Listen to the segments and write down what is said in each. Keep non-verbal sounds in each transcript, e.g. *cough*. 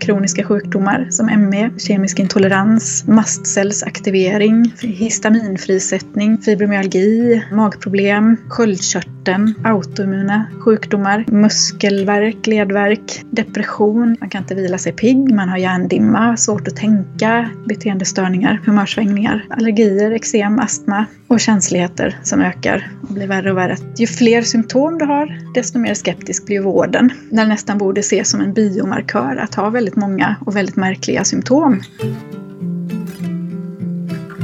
kroniska sjukdomar som ME, kemisk intolerans, mastcellsaktivering, histaminfrisättning, fibromyalgi, magproblem, sköldkörtel, hjärten, autoimmuna sjukdomar, muskelvärk, ledvärk, depression, man kan inte vila sig pigg, man har hjärndimma, svårt att tänka, beteendestörningar, humörsvängningar, allergier, eksem, astma och känsligheter som ökar och blir värre och värre. Ju fler symptom du har, desto mer skeptisk blir vården. När det nästan borde ses som en biomarkör att ha väldigt många och väldigt märkliga symptom.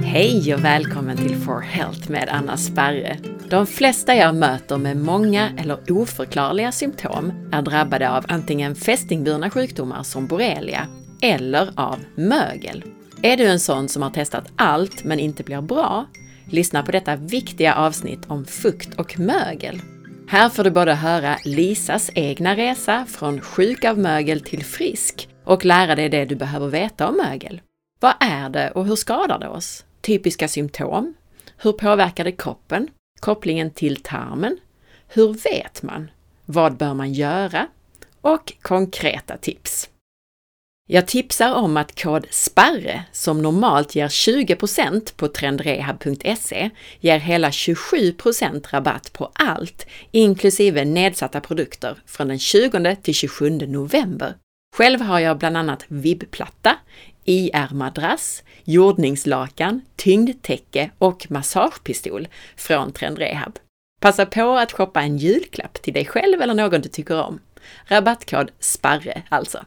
Hej och välkommen till For Health med Anna Sparre. De flesta jag möter med många eller oförklarliga symptom är drabbade av antingen fästingburna sjukdomar som borrelia eller av mögel. Är du en sån som har testat allt men inte blir bra? Lyssna på detta viktiga avsnitt om fukt och mögel. Här får du både höra Lisas egna resa från sjuk av mögel till frisk och lära dig det du behöver veta om mögel. Vad är det och hur skadar det oss? Typiska symptom? Hur påverkar det kroppen? Kopplingen till tarmen? Hur vet man? Vad bör man göra? Och konkreta tips. Jag tipsar om att kod SPARRE, som normalt ger 20% på trendrehab.se, ger hela 27% rabatt på allt, inklusive nedsatta produkter, från den 20 till 27 november. Själv har jag bland annat vibbplatta, IR-madrass, jordningslakan, tyngdtäcke och massagepistol från Trendrehab. Passa på att shoppa en julklapp till dig själv eller någon du tycker om. Rabattkod SPARRE alltså.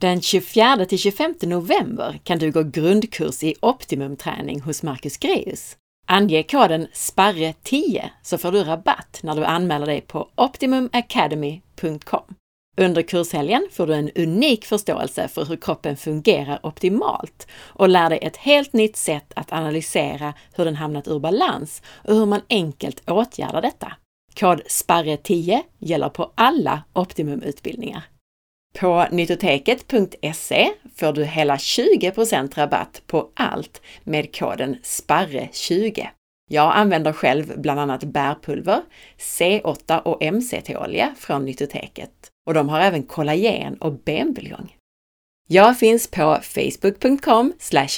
Den 24 till 25 november kan du gå grundkurs i optimumträning hos Marcus Greus. Ange koden SPARRE10 så får du rabatt när du anmäler dig på optimumacademy.com. Under kurshelgen får du en unik förståelse för hur kroppen fungerar optimalt och lär dig ett helt nytt sätt att analysera hur den hamnat ur balans och hur man enkelt åtgärdar detta. Kod SPARRE10 gäller på alla Optimumutbildningar. På nytoteket.se får du hela 20% rabatt på allt med koden SPARRE20. Jag använder själv bland annat bärpulver, C8 och MCT-olja från Nytoteket och de har även kollagen och benbuljong. Jag finns på facebook.com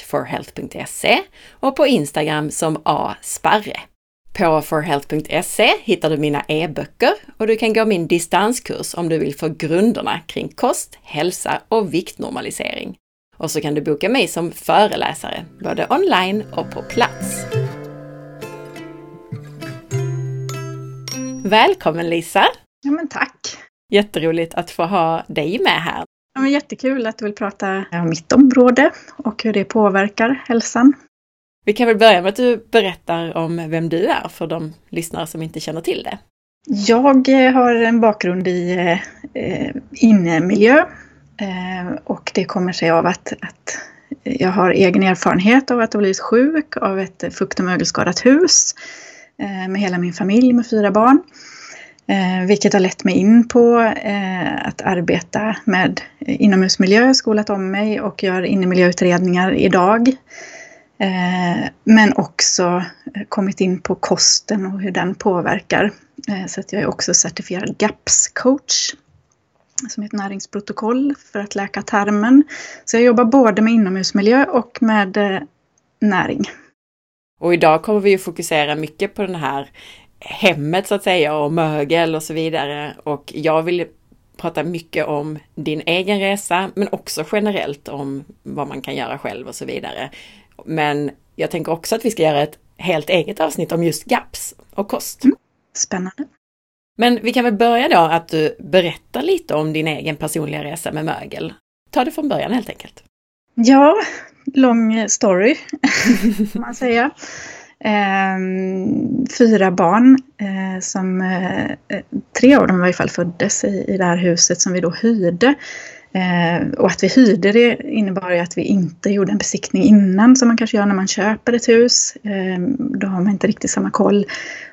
forhealth.se och på Instagram som asparre. På forhealth.se hittar du mina e-böcker och du kan gå min distanskurs om du vill få grunderna kring kost, hälsa och viktnormalisering. Och så kan du boka mig som föreläsare, både online och på plats. Välkommen Lisa! Ja men tack! Jätteroligt att få ha dig med här. Ja, men jättekul att du vill prata om mitt område och hur det påverkar hälsan. Vi kan väl börja med att du berättar om vem du är för de lyssnare som inte känner till det. Jag eh, har en bakgrund i eh, innemiljö eh, och det kommer sig av att, att jag har egen erfarenhet av att ha blivit sjuk av ett fukt och mögelskadat hus eh, med hela min familj med fyra barn. Eh, vilket har lett mig in på eh, att arbeta med inomhusmiljö, skolat om mig och gör innemiljöutredningar idag. Eh, men också eh, kommit in på kosten och hur den påverkar. Eh, så att jag är också certifierad GAPS-coach som är ett näringsprotokoll för att läka tarmen. Så jag jobbar både med inomhusmiljö och med eh, näring. Och idag kommer vi ju fokusera mycket på den här hemmet så att säga och mögel och så vidare. Och jag vill prata mycket om din egen resa men också generellt om vad man kan göra själv och så vidare. Men jag tänker också att vi ska göra ett helt eget avsnitt om just GAPS och kost. Mm. Spännande. Men vi kan väl börja då att du berättar lite om din egen personliga resa med mögel. Ta det från början helt enkelt. Ja, lång story, *laughs* kan man säga. Ehm, fyra barn eh, som eh, tre av dem i varje fall föddes i, i det här huset som vi då hyrde. Eh, och att vi hyrde det innebar ju att vi inte gjorde en besiktning innan som man kanske gör när man köper ett hus. Eh, då har man inte riktigt samma koll.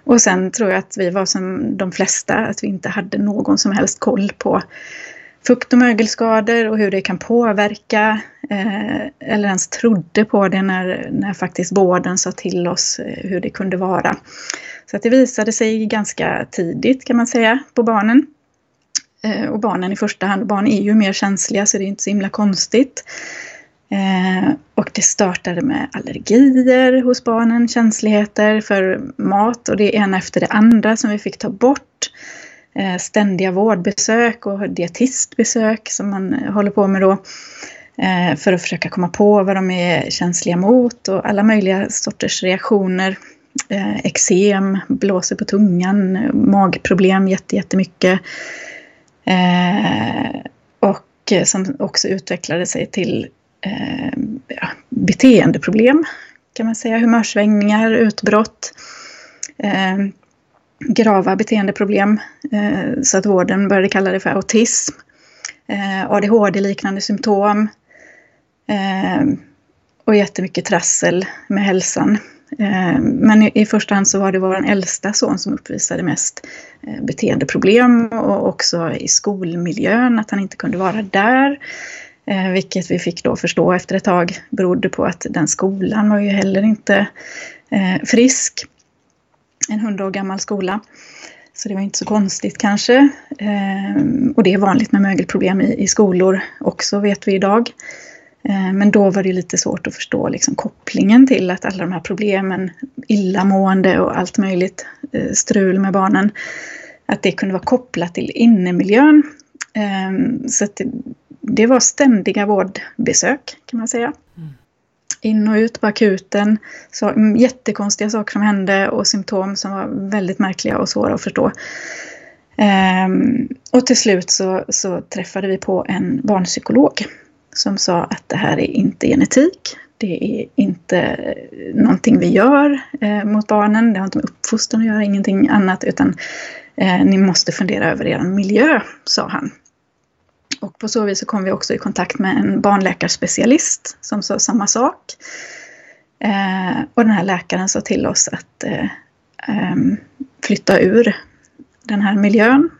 Och sen tror jag att vi var som de flesta, att vi inte hade någon som helst koll på fukt och mögelskador och hur det kan påverka. Eh, eller ens trodde på det när, när faktiskt vården sa till oss eh, hur det kunde vara. Så att det visade sig ganska tidigt kan man säga på barnen. Eh, och barnen i första hand. Barn är ju mer känsliga så det är inte så himla konstigt. Eh, och det startade med allergier hos barnen, känsligheter för mat och det ena efter det andra som vi fick ta bort. Eh, ständiga vårdbesök och dietistbesök som man eh, håller på med då eh, för att försöka komma på vad de är känsliga mot och alla möjliga sorters reaktioner. Eksem, blåser på tungan, magproblem jättemycket. Och som också utvecklade sig till ja, beteendeproblem kan man säga, humörsvängningar, utbrott. Grava beteendeproblem eh, så att vården började kalla det för autism. Eh, ADHD-liknande symptom. Eh, och jättemycket trassel med hälsan. Men i första hand så var det vår äldsta son som uppvisade mest beteendeproblem och också i skolmiljön, att han inte kunde vara där. Vilket vi fick då förstå efter ett tag berodde på att den skolan var ju heller inte frisk. En hundra år gammal skola. Så det var inte så konstigt kanske. Ehm, och det är vanligt med mögelproblem i skolor också vet vi idag. Ehm, men då var det lite svårt att förstå liksom kopplingen till att alla de här problemen, illamående och allt möjligt eh, strul med barnen, att det kunde vara kopplat till innemiljön. Ehm, så det, det, var ständiga vårdbesök kan man säga. In och ut på akuten. Så mm, jättekonstiga saker som hände och symptom som var väldigt märkliga och svåra att förstå. Ehm, och till slut så, så träffade vi på en barnpsykolog som sa att det här är inte genetik. Det är inte eh, någonting vi gör eh, mot barnen. Det har inte med uppfostran att göra, ingenting annat. Utan eh, ni måste fundera över er miljö, sa han. Och på så vis så kom vi också i kontakt med en barnläkarspecialist som sa samma sak. Eh, och den här läkaren sa till oss att eh, ehm, flytta ur den här miljön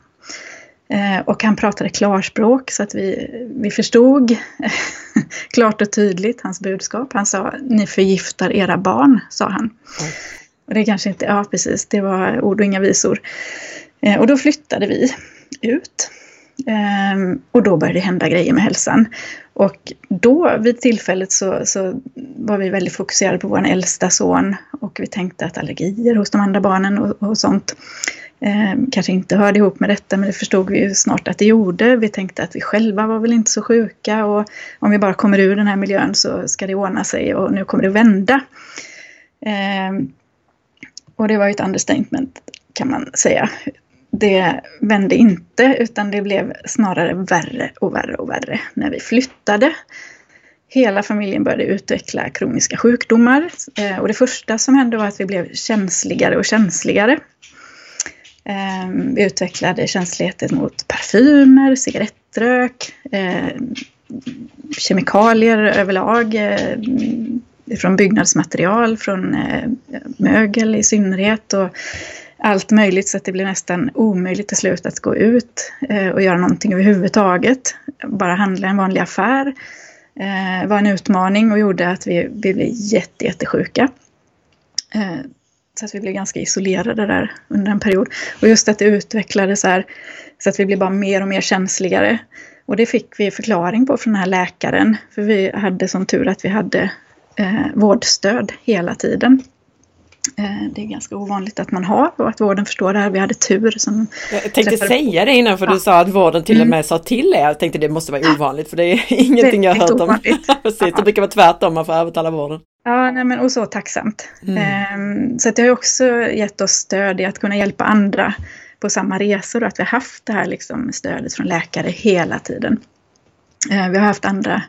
Eh, och han pratade klarspråk så att vi, vi förstod *laughs* klart och tydligt hans budskap. Han sa, ni förgiftar era barn, sa han. Mm. Och det kanske inte, ja precis, det var ord och inga visor. Eh, och då flyttade vi ut. Ehm, och då började det hända grejer med hälsan. Och då vid tillfället så, så var vi väldigt fokuserade på vår äldsta son och vi tänkte att allergier hos de andra barnen och, och sånt eh, kanske inte hörde ihop med detta men det förstod vi ju snart att det gjorde. Vi tänkte att vi själva var väl inte så sjuka och om vi bara kommer ur den här miljön så ska det ordna sig och nu kommer det vända. Eh, och det var ju ett understatement kan man säga. Det vände inte utan det blev snarare värre och värre och värre när vi flyttade. Hela familjen började utveckla kroniska sjukdomar eh, och det första som hände var att vi blev känsligare och känsligare. Eh, vi utvecklade känsligheter mot parfymer, cigarettrök, eh, kemikalier överlag, från byggnadsmaterial, från mögel i synnerhet och allt möjligt så att det blev nästan omöjligt till slut att gå ut eh, och göra någonting överhuvudtaget. Bara handla i en vanlig affär eh, var en utmaning och gjorde att vi, vi blev jätte, jättesjuka. Eh, så att vi blev ganska isolerade där under en period. Och just att det utvecklades så här, så att vi blev bara mer och mer känsligare. Och det fick vi förklaring på från den här läkaren. För vi hade som tur att vi hade eh, vårdstöd hela tiden. Eh, det är ganska ovanligt att man har och att vården förstår det här. Vi hade tur som Jag tänkte säga det innan för ja. du sa att vården till och mm. med mm. sa till er. Jag tänkte det måste vara ovanligt för det är *laughs* ingenting det jag har hört om. *laughs* Precis, ja. det brukar vara tvärtom, man får övertala vården. Ja, nej, men, och så tacksamt. Mm. Ehm, så det har också gett oss stöd i att kunna hjälpa andra på samma resor och att vi har haft det här liksom, stödet från läkare hela tiden. Ehm, vi har haft andra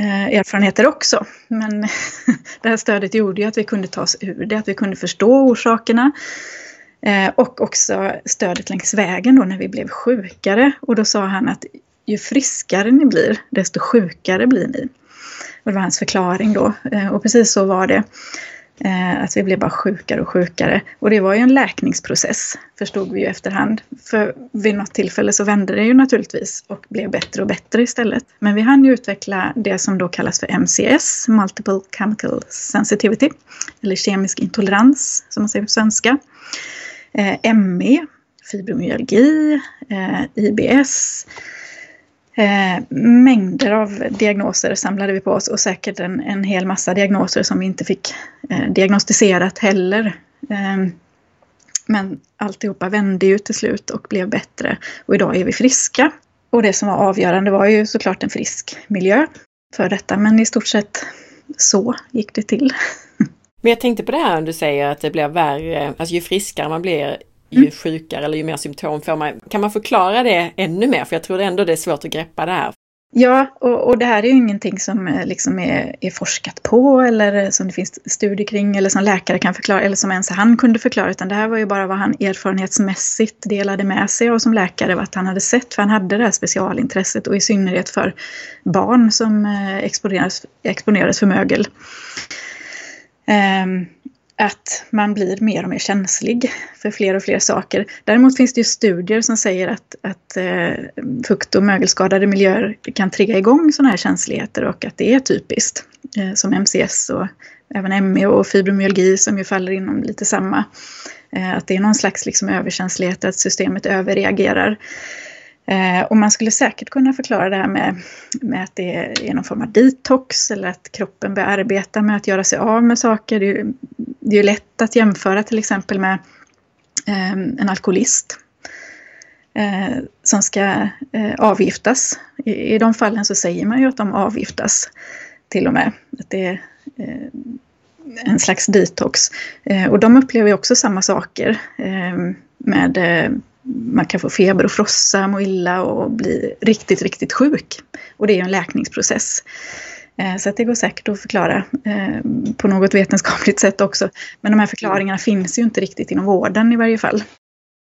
Eh, erfarenheter också. Men *laughs* det här stödet gjorde ju att vi kunde ta oss ur det, att vi kunde förstå orsakerna. Eh, och också stödet längs vägen då när vi blev sjukare. Och då sa han att ju friskare ni blir, desto sjukare blir ni. Och det var hans förklaring då. Eh, och precis så var det. Eh, att vi blev bara sjukare och sjukare. Och det var ju en läkningsprocess, förstod vi ju efterhand. För vid något tillfälle så vände det ju naturligtvis och blev bättre och bättre istället. Men vi hann ju utveckla det som då kallas för MCS, Multiple Chemical Sensitivity, eller kemisk intolerans som man säger på svenska. Eh, ME fibromyalgi, eh, IBS. Eh, mängder av diagnoser samlade vi på oss och säkert en, en hel massa diagnoser som vi inte fick eh, diagnostiserat heller. Eh, men alltihopa vände ju till slut och blev bättre och idag är vi friska. Och det som var avgörande var ju såklart en frisk miljö för detta men i stort sett så gick det till. *laughs* Men jag tänkte på det här du säger att det blir värre, alltså ju friskare man blir ju mm. sjukare eller ju mer symptom får man. Kan man förklara det ännu mer? För jag tror ändå det är svårt att greppa det här. Ja, och, och det här är ju ingenting som eh, liksom är, är, forskat på eller eh, som det finns studier kring eller som läkare kan förklara eller som ens han kunde förklara utan det här var ju bara vad han erfarenhetsmässigt delade med sig och som läkare vad han hade sett för han hade det här specialintresset och i synnerhet för barn som eh, exponerades, exponerades för mögel. Um, att man blir mer och mer känslig för fler och fler saker. Däremot finns det ju studier som säger att, att eh, fukt och mögelskadade miljöer kan trigga igång sådana här känsligheter och att det är typiskt. Eh, som MCS och även ME och fibromyalgi som ju faller inom lite samma. Eh, att det är någon slags liksom överkänslighet, att systemet överreagerar. Eh, och man skulle säkert kunna förklara det här med, med att det är någon form av detox eller att kroppen börjar arbeta med att göra sig av med saker. Det är, det är lätt att jämföra till exempel med eh, en alkoholist eh, som ska eh, avgiftas. I, I de fallen så säger man ju att de avgiftas till och med. Att det är eh, en slags detox. Eh, och de upplever också samma saker ehm, med eh, man kan få feber och frossa, må illa och bli riktigt, riktigt sjuk. Och det är ju en läkningsprocess. Eh, så att det går säkert att förklara eh, på något vetenskapligt sätt också. Men de här förklaringarna finns ju inte riktigt inom vården i varje fall.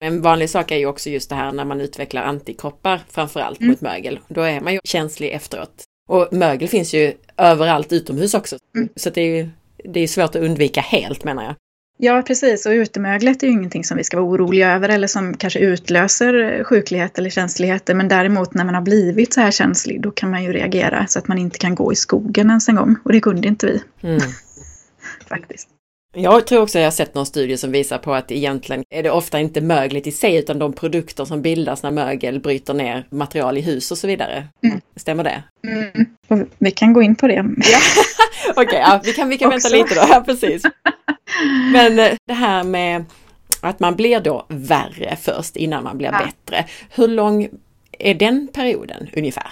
En vanlig sak är ju också just det här när man utvecklar antikroppar framförallt mm. mot mögel. Då är man ju känslig efteråt. Och mögel finns ju överallt utomhus också. Mm. Så det är ju det är svårt att undvika helt menar jag. Ja, precis. Och utemöglet är ju ingenting som vi ska vara oroliga över eller som kanske utlöser sjuklighet eller känsligheter. Men däremot när man har blivit så här känslig, då kan man ju reagera så att man inte kan gå i skogen ens en gång. Och det kunde inte vi. Mm. *laughs* Faktiskt. Jag tror också att jag har sett någon studie som visar på att egentligen är det ofta inte möglet i sig utan de produkter som bildas när mögel bryter ner material i hus och så vidare. Mm. Stämmer det? Mm. Vi kan gå in på det. Ja. *laughs* Okej, okay, ja, vi kan, vi kan vänta lite då. Ja, precis. Men eh, det här med att man blir då värre först innan man blir ja. bättre. Hur lång är den perioden ungefär?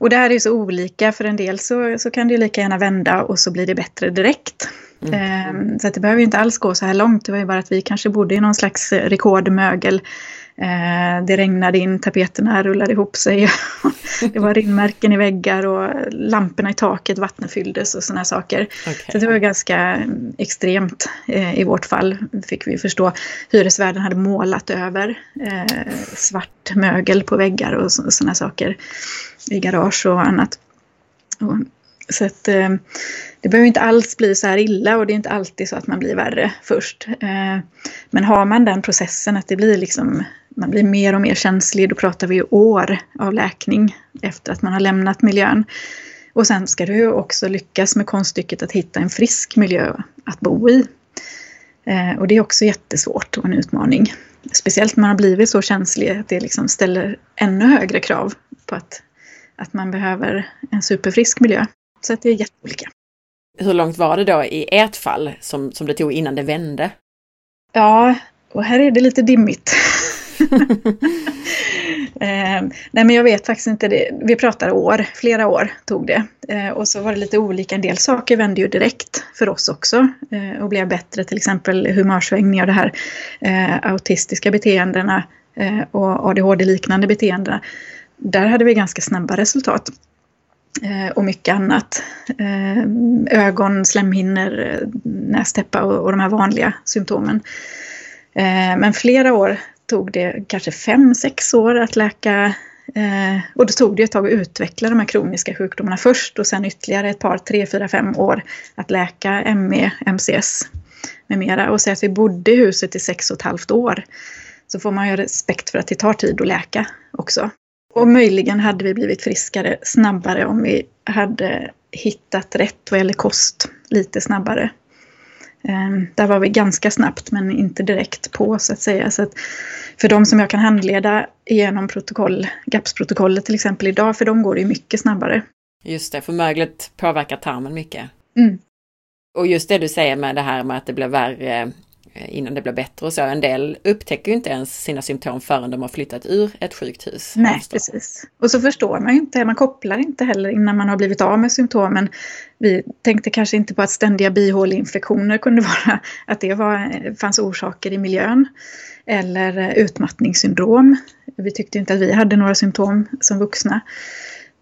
Och det här är så olika, för en del så, så kan det lika gärna vända och så blir det bättre direkt. Mm. Ehm, så det behöver inte alls gå så här långt, det var ju bara att vi kanske bodde i någon slags rekordmögel Eh, det regnade in, tapeterna rullade ihop sig. *laughs* det var ringmärken i väggar och lamporna i taket vattenfylldes och sådana saker. Okay. Så det var ganska extremt eh, i vårt fall, fick vi förstå. Hyresvärden hade målat över eh, svart mögel på väggar och sådana saker i garage och annat. Så att eh, det behöver inte alls bli så här illa och det är inte alltid så att man blir värre först. Eh, men har man den processen att det blir liksom man blir mer och mer känslig, då pratar vi år av läkning efter att man har lämnat miljön. Och sen ska du också lyckas med konststycket att hitta en frisk miljö att bo i. Eh, och det är också jättesvårt och en utmaning. Speciellt när man har blivit så känslig att det liksom ställer ännu högre krav på att, att man behöver en superfrisk miljö. Så att det är jätteolika. Hur långt var det då i ert fall som, som det tog innan det vände? Ja, och här är det lite dimmigt. *laughs* eh, nej men jag vet faktiskt inte det. Vi pratar år, flera år tog det. Eh, och så var det lite olika. En del saker vände ju direkt för oss också eh, och blev bättre. Till exempel humörsvängningar, det här eh, autistiska beteendena eh, och ADHD-liknande beteendena. Där hade vi ganska snabba resultat. Eh, och mycket annat. Eh, ögon, slemhinnor, nästäppa och, och de här vanliga symptomen. Eh, men flera år tog det kanske fem, sex år att läka eh, och då tog det ett tag att utveckla de här kroniska sjukdomarna först och sen ytterligare ett par, tre, fyra, fem år att läka ME, MCS med mera. Och säga att vi bodde i huset i sex och ett halvt år så får man ju respekt för att det tar tid att läka också. Och möjligen hade vi blivit friskare snabbare om vi hade hittat rätt vad gäller kost lite snabbare. Ehm, där var vi ganska snabbt men inte direkt på så att säga. Så att för de som jag kan handleda genom protokoll, GAPS-protokollet till exempel idag, för de går det ju mycket snabbare. Just det, för möglet påverkar tarmen mycket. Mm. Och just det du säger med det här med att det blir värre innan det blir bättre och så. En del upptäcker inte ens sina symptom förrän de har flyttat ur ett sjukhus. Nej, precis. Och så förstår man ju inte, man kopplar inte heller innan man har blivit av med symptomen. Vi tänkte kanske inte på att ständiga bihåleinfektioner kunde *laughs* vara, att det var, fanns orsaker i miljön. Eller utmattningssyndrom. Vi tyckte inte att vi hade några symptom som vuxna.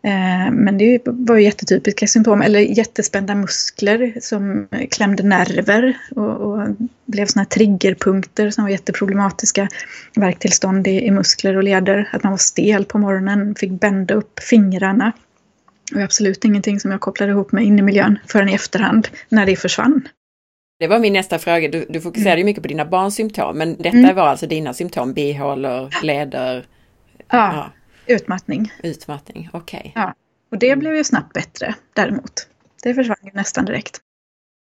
Eh, men det var ju jättetypiska symptom, eller jättespända muskler som klämde nerver och, och blev sådana triggerpunkter som var jätteproblematiska. Värktillstånd i, i, muskler och leder, att man var stel på morgonen, fick bända upp fingrarna. Och absolut ingenting som jag kopplade ihop med innemiljön förrän i efterhand, när det försvann. Det var min nästa fråga. Du, du fokuserade mm. mycket på dina barns symptom, men detta mm. var alltså dina symptom, bihålor, leder? Ja. ja. Utmattning. Utmattning, okej. Okay. Ja, och det blev ju snabbt bättre däremot. Det försvann ju nästan direkt.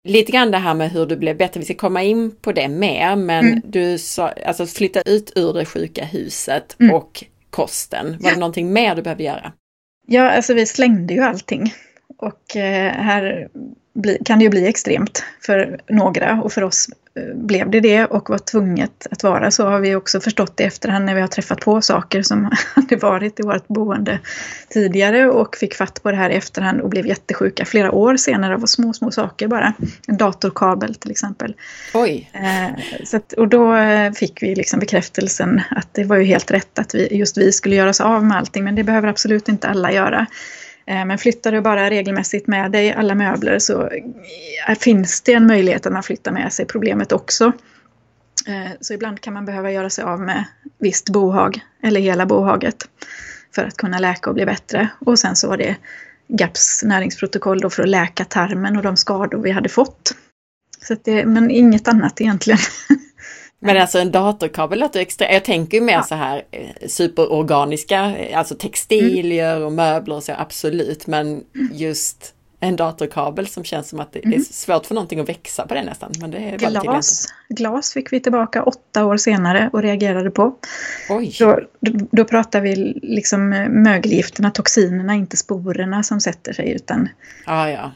Lite grann det här med hur du blev bättre, vi ska komma in på det mer, men mm. du sa, alltså flytta ut ur det sjuka huset mm. och kosten. Var det någonting mer du behövde göra? Ja, alltså vi slängde ju allting. Och eh, här kan det ju bli extremt för några och för oss blev det det och var tvunget att vara så har vi också förstått i efterhand när vi har träffat på saker som *laughs* hade varit i vårt boende tidigare och fick fatt på det här i efterhand och blev jättesjuka flera år senare av små, små saker bara. En datorkabel till exempel. Oj! Eh, så att, och då fick vi liksom bekräftelsen att det var ju helt rätt att vi, just vi skulle göra oss av med allting men det behöver absolut inte alla göra. Eh, men flyttar du bara regelmässigt med dig alla möbler så eh, finns det en möjlighet att man flyttar med sig problemet också. Eh, så ibland kan man behöva göra sig av med visst bohag eller hela bohaget för att kunna läka och bli bättre. Och sen så var det GAPS näringsprotokoll då för att läka tarmen och de skador vi hade fått. Så det, men inget annat egentligen. *laughs* Men alltså en datorkabel låter extra, jag tänker ju mer ja. så här eh, superorganiska, alltså textilier mm. och möbler och så, absolut. Men just en datorkabel som känns som att det mm. är svårt för någonting att växa på det nästan. Men det är glas, glas fick vi tillbaka åtta år senare och reagerade på. Oj. Då, då pratar vi liksom mögelgifterna, toxinerna, inte sporerna som sätter sig utan ah, ja.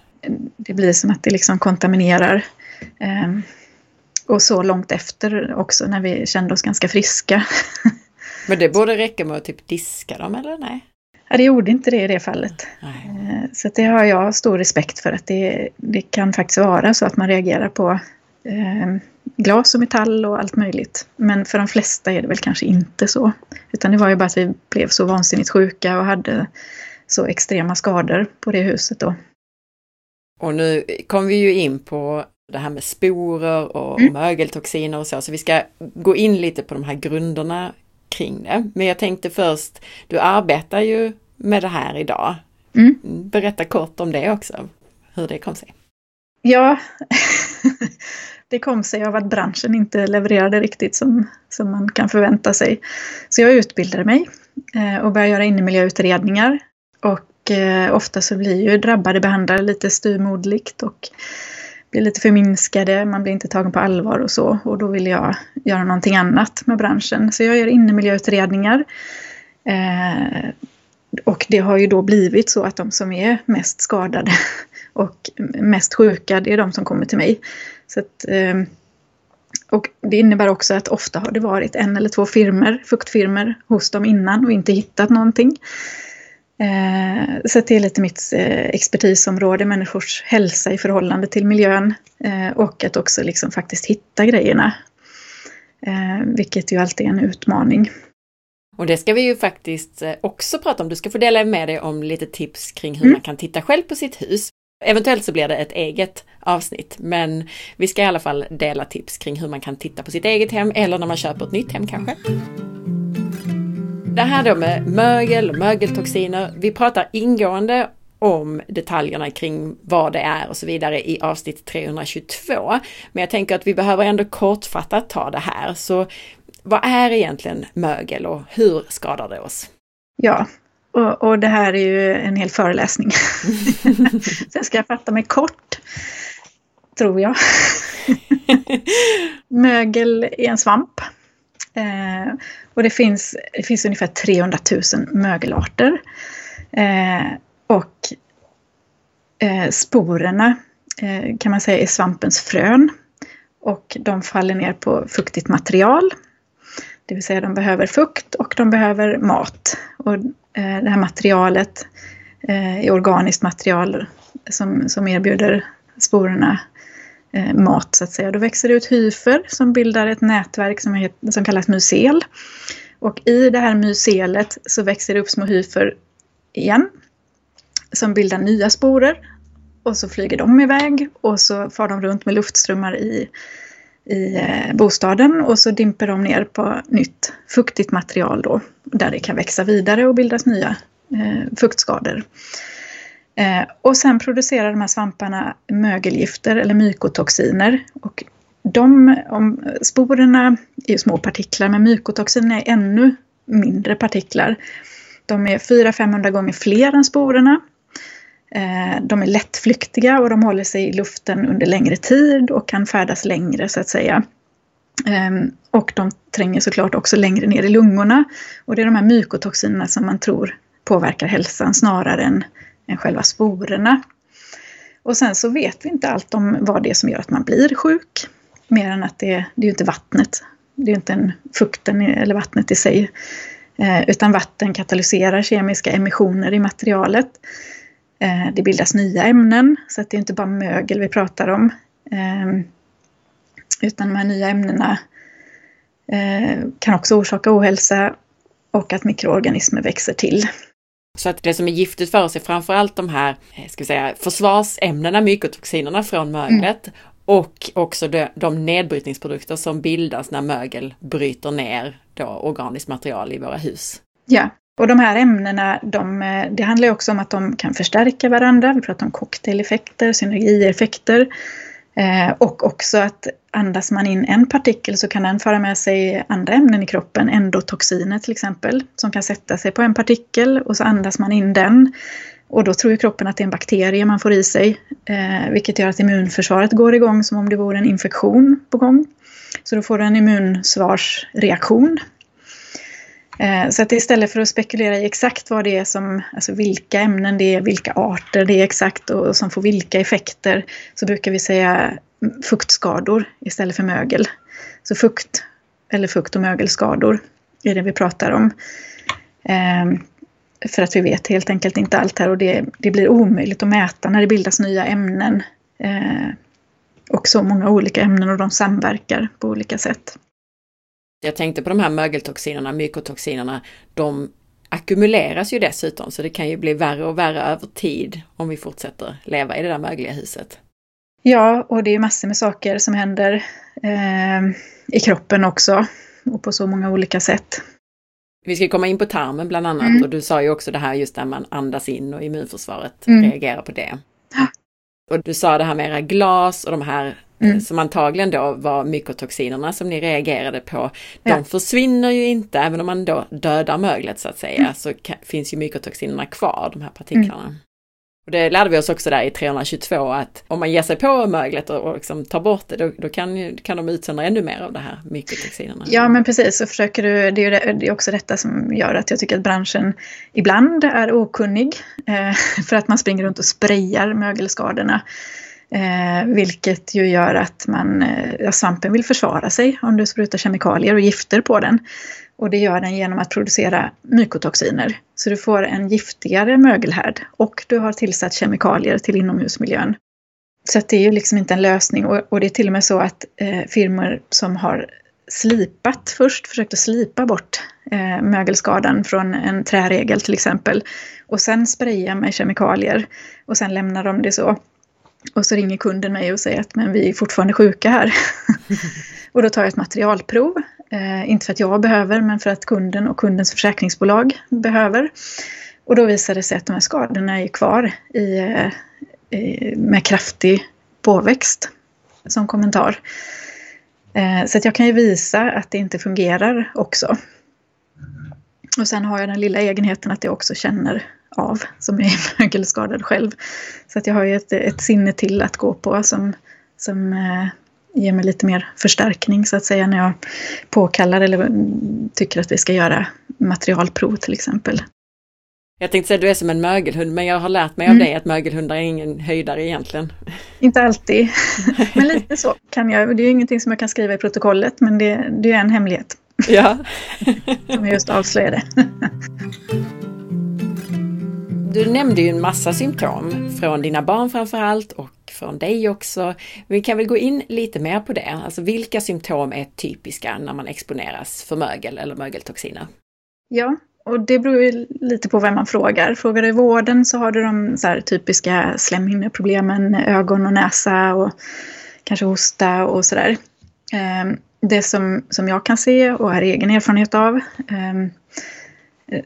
det blir som att det liksom kontaminerar. Um, och så långt efter också när vi kände oss ganska friska. *laughs* Men det borde räcka med att typ diska dem eller nej? Ja, det gjorde inte det i det fallet. Nej. Eh, så det har jag stor respekt för att det, det kan faktiskt vara så att man reagerar på eh, glas och metall och allt möjligt. Men för de flesta är det väl kanske inte så. Utan det var ju bara att vi blev så vansinnigt sjuka och hade så extrema skador på det huset då. Och nu kom vi ju in på det här med sporer och mm. mögeltoxiner och så, så vi ska gå in lite på de här grunderna kring det. Men jag tänkte först, du arbetar ju med det här idag. Mm. Berätta kort om det också, hur det kom sig. Ja, *laughs* det kom sig av att branschen inte levererade riktigt som, som man kan förvänta sig. Så jag utbildade mig eh, och började göra innemiljöutredningar. Och eh, ofta så blir ju drabbade behandlare lite styrmodligt och blir lite förminskade, man blir inte tagen på allvar och så. Och då vill jag göra någonting annat med branschen. Så jag gör innemiljöutredningar. Eh, och det har ju då blivit så att de som är mest skadade *laughs* och mest sjuka, det är de som kommer till mig. Så att, eh, och det innebär också att ofta har det varit en eller två firmer, fuktfirmer hos dem innan och inte hittat någonting. Eh, så det är lite mitt eh, expertisområde, människors hälsa i förhållande till miljön eh, och att också liksom faktiskt hitta grejerna. Vilket ju alltid är en utmaning. Och det ska vi ju faktiskt också prata om. Du ska få dela med dig om lite tips kring hur mm. man kan titta själv på sitt hus. Eventuellt så blir det ett eget avsnitt, men vi ska i alla fall dela tips kring hur man kan titta på sitt eget hem eller när man köper ett nytt hem kanske. Det här då med mögel och mögeltoxiner. Vi pratar ingående om detaljerna kring vad det är och så vidare i avsnitt 322. Men jag tänker att vi behöver ändå kortfattat ta det här. Så vad är egentligen mögel och hur skadar det oss? Ja, och, och det här är ju en hel föreläsning. *laughs* Så jag ska fatta mig kort. tror jag. *laughs* Mögel är en svamp. Eh, och det finns, det finns ungefär 300 000 mögelarter. Eh, och eh, sporerna eh, kan man säga är svampens frön. Och de faller ner på fuktigt material. Det vill säga de behöver fukt och de behöver mat. Och eh, det här materialet eh, är organiskt material som, som erbjuder sporerna Eh, mat så att säga. Då växer det ut hyfer som bildar ett nätverk som, heter, som kallas mycel. Och i det här mycelet så växer det upp små hyfer igen som bildar nya sporer och så flyger de iväg och så far de runt med luftströmmar i, i eh, bostaden och så dimper de ner på nytt fuktigt material då där det kan växa vidare och bildas nya eh, fuktskador. Eh, och sen producerar de här svamparna mögelgifter eller mykotoxiner. Och de, om, sporerna är ju små partiklar men mykotoxiner är ännu mindre partiklar. De är 400-500 gånger fler än sporerna. Eh, de är lättflyktiga och de håller sig i luften under längre tid och kan färdas längre så att säga. Ehm, och de tränger såklart också längre ner i lungorna. Och det är de här mykotoxinerna som man tror påverkar hälsan snarare än än själva sporerna. Och sen så vet vi inte allt om vad det är som gör att man blir sjuk. Mer än att det, det är ju inte vattnet. Det är ju inte en fukten eller vattnet i sig. Eh, utan vatten katalyserar kemiska emissioner i materialet. Eh, det bildas nya ämnen, så att det är inte bara mögel vi pratar om. Eh, utan de här nya ämnena eh, kan också orsaka ohälsa och att mikroorganismer växer till. Så att det som är giftigt för oss är framförallt de här eh, ska vi säga, försvarsämnena, mykotoxinerna från möglet mm. och också de, de nedbrytningsprodukter som bildas när mögel bryter ner då organiskt material i våra hus. Ja, och de här ämnena, de, eh, det handlar också om att de kan förstärka varandra. Vi pratar om cocktaileffekter, synergieffekter. Eh, och också att andas man in en partikel så kan den föra med sig andra ämnen i kroppen, endotoxiner till exempel, som kan sätta sig på en partikel och så andas man in den. Och då tror ju kroppen att det är en bakterie man får i sig, eh, vilket gör att immunförsvaret går igång som om det vore en infektion på gång. Så då får du en immunsvarsreaktion. Eh, så att istället för att spekulera i exakt vad det är som, alltså vilka ämnen det är, vilka arter det är exakt och som får vilka effekter, så brukar vi säga fuktskador istället för mögel. Så fukt eller fukt och mögelskador är det vi pratar om. Ehm, för att vi vet helt enkelt inte allt här och det, det blir omöjligt att mäta när det bildas nya ämnen. Eh, och så många olika ämnen och de samverkar på olika sätt. Jag tänkte på de här mögeltoxinerna, mykotoxinerna, de ackumuleras ju dessutom så det kan ju bli värre och värre över tid om vi fortsätter leva i det där mögliga huset. Ja, och det är massor med saker som händer eh, i kroppen också och på så många olika sätt. Vi ska komma in på tarmen bland annat mm. och du sa ju också det här just när man andas in och immunförsvaret mm. reagerar på det. Och du sa det här med era glas och de här mm. som antagligen då var mykotoxinerna som ni reagerade på. De ja. försvinner ju inte, även om man då dödar möglet så att säga, mm. så finns ju mykotoxinerna kvar, de här partiklarna. Och det lärde vi oss också där i 322 att om man ger sig på möglet och, och liksom tar bort det, då, då kan, kan de utsöndra ännu mer av det här mykotoxinerna. Ja men precis, så försöker du, det är, det, det är också detta som gör att jag tycker att branschen ibland är okunnig. Eh, *laughs* för att man springer runt och sprayar mögelskadorna. Eh, vilket ju gör att man, eh, svampen vill försvara sig om du sprutar kemikalier och gifter på den. Och det gör den genom att producera mykotoxiner. Så du får en giftigare mögelhärd och du har tillsatt kemikalier till inomhusmiljön. Så det är ju liksom inte en lösning och, och det är till och med så att eh, firmor som har slipat först, försökt att slipa bort eh, mögelskadan från en träregel till exempel och sen spraya med kemikalier och sen lämnar de det så. Och så ringer kunden mig och säger att men vi är fortfarande sjuka här. *laughs* och då tar jag ett materialprov Eh, inte för att jag behöver, men för att kunden och kundens försäkringsbolag behöver. Och då visar det sig att de här skadorna är kvar i, eh, med kraftig påväxt som kommentar. Eh, så att jag kan ju visa att det inte fungerar också. Och sen har jag den lilla egenheten att jag också känner av som är *laughs* mögelskadad själv. Så att jag har ju ett, ett sinne till att gå på som, som eh, ger mig lite mer förstärkning så att säga när jag påkallar eller tycker att vi ska göra materialprov till exempel. Jag tänkte säga att du är som en mögelhund men jag har lärt mig mm. av dig att mögelhundar är ingen höjdare egentligen. Inte alltid, *laughs* men lite så kan jag. Det är ingenting som jag kan skriva i protokollet men det, det är en hemlighet. Ja. *laughs* som jag just avslöjade. Du nämnde ju en massa symptom från dina barn framför allt och från dig också. Vi kan väl gå in lite mer på det. Alltså vilka symptom är typiska när man exponeras för mögel eller mögeltoxiner? Ja, och det beror ju lite på vem man frågar. Frågar du vården så har du de så typiska slemhinneproblemen, ögon och näsa och kanske hosta och sådär. Ehm, det som, som jag kan se och har egen erfarenhet av ehm,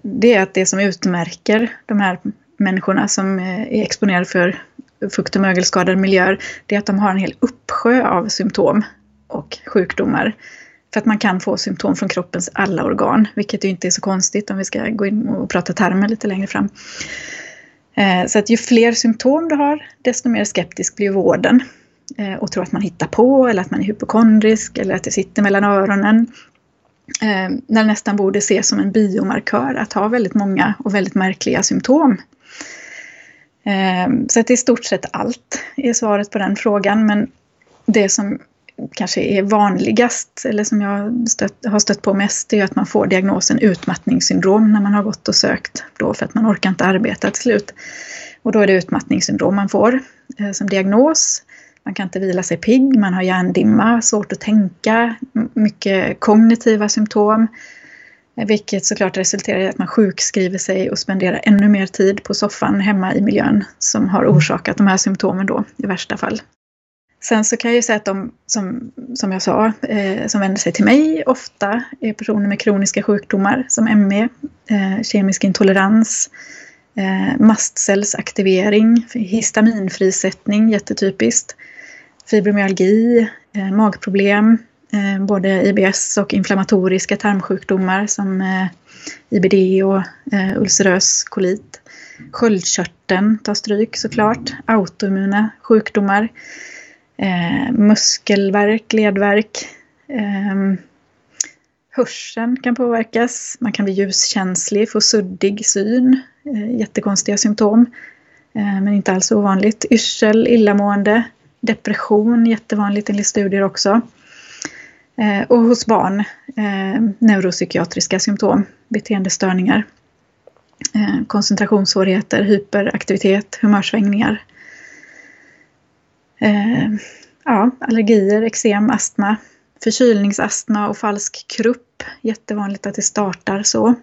det är att det som utmärker de här människorna som eh, är exponerade för fukt och mögelskadade miljöer, det är att de har en hel uppsjö av symptom och sjukdomar. För att man kan få symptom från kroppens alla organ, vilket ju inte är så konstigt om vi ska gå in och prata termer lite längre fram. Eh, så att ju fler symptom du har, desto mer skeptisk blir vården. Eh, och tror att man hittar på, eller att man är hypokondrisk, eller att det sitter mellan öronen. Eh, när det nästan borde ses som en biomarkör att ha väldigt många och väldigt märkliga symptom. Ehm, så att det är i stort sett allt är svaret på den frågan. Men det som kanske är vanligast, eller som jag stött, har stött på mest, är att man får diagnosen utmattningssyndrom när man har gått och sökt då för att man orkar inte arbeta till slut. Och då är det utmattningssyndrom man får eh, som diagnos. Man kan inte vila sig pigg, man har hjärndimma, svårt att tänka, mycket kognitiva symptom. Vilket såklart resulterar i att man sjukskriver sig och spenderar ännu mer tid på soffan hemma i miljön som har orsakat de här symptomen då i värsta fall. Sen så kan jag ju säga att de som, som jag sa, eh, som vänder sig till mig ofta är personer med kroniska sjukdomar som ME, eh, kemisk intolerans, eh, mastcellsaktivering, histaminfrisättning, jättetypiskt, fibromyalgi, eh, magproblem, Eh, både IBS och inflammatoriska tarmsjukdomar som eh, IBD och eh, ulcerös kolit. Sköldkörteln tar stryk såklart, autoimmuna sjukdomar muskelverk, muskelvärk, ledvärk. Ehm, hörseln kan påverkas. Man kan bli ljuskänslig, få suddig syn. Jättekonstiga symptom. Men inte alls ovanligt. Yrsel, illamående, depression, jättevanligt enligt studier också. Eh, och hos barn eh, neuropsykiatriska symptom, beteendestörningar. Eh, koncentrationssvårigheter, hyperaktivitet, humörsvängningar. Eh, ja, allergier, eksem, astma, förkylningsastma och falsk krupp. Jättevanligt att det startar så.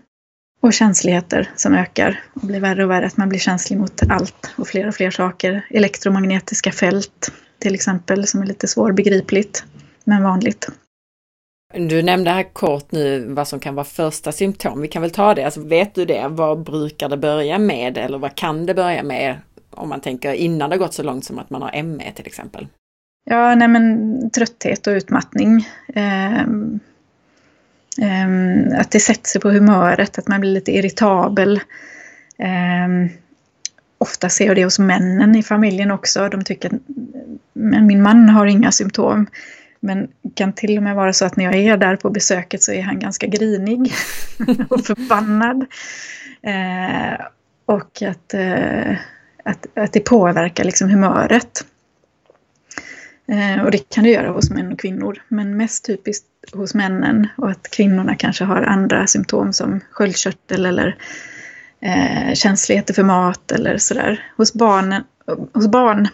Och känsligheter som ökar och blir värre och värre. Att man blir känslig mot allt och fler och fler saker. Elektromagnetiska fält till exempel som är lite svårbegripligt men vanligt. Du nämnde här kort nu vad som kan vara första symptom. Vi kan väl ta det. Alltså, vet du det? Vad brukar det börja med eller vad kan det börja med om man tänker innan det gått så långt som att man har ME till exempel? Ja, nej men trötthet och utmattning. Um, um, att det sätter sig på humöret, att man blir lite irritabel. Um, ofta ser jag det hos männen i familjen också. De tycker att men min man har inga symptom. Men kan till och med vara så att när jag är där på besöket så är han ganska grinig *laughs* och förbannad. Eh, och att eh, att, att det påverkar liksom humöret. Eh, och det kan det göra hos män och kvinnor, men mest typiskt hos männen och att kvinnorna kanske har andra symptom som sköldkörtel eller eh, känsligheter för mat eller sådär. Hos, barnen, hos barn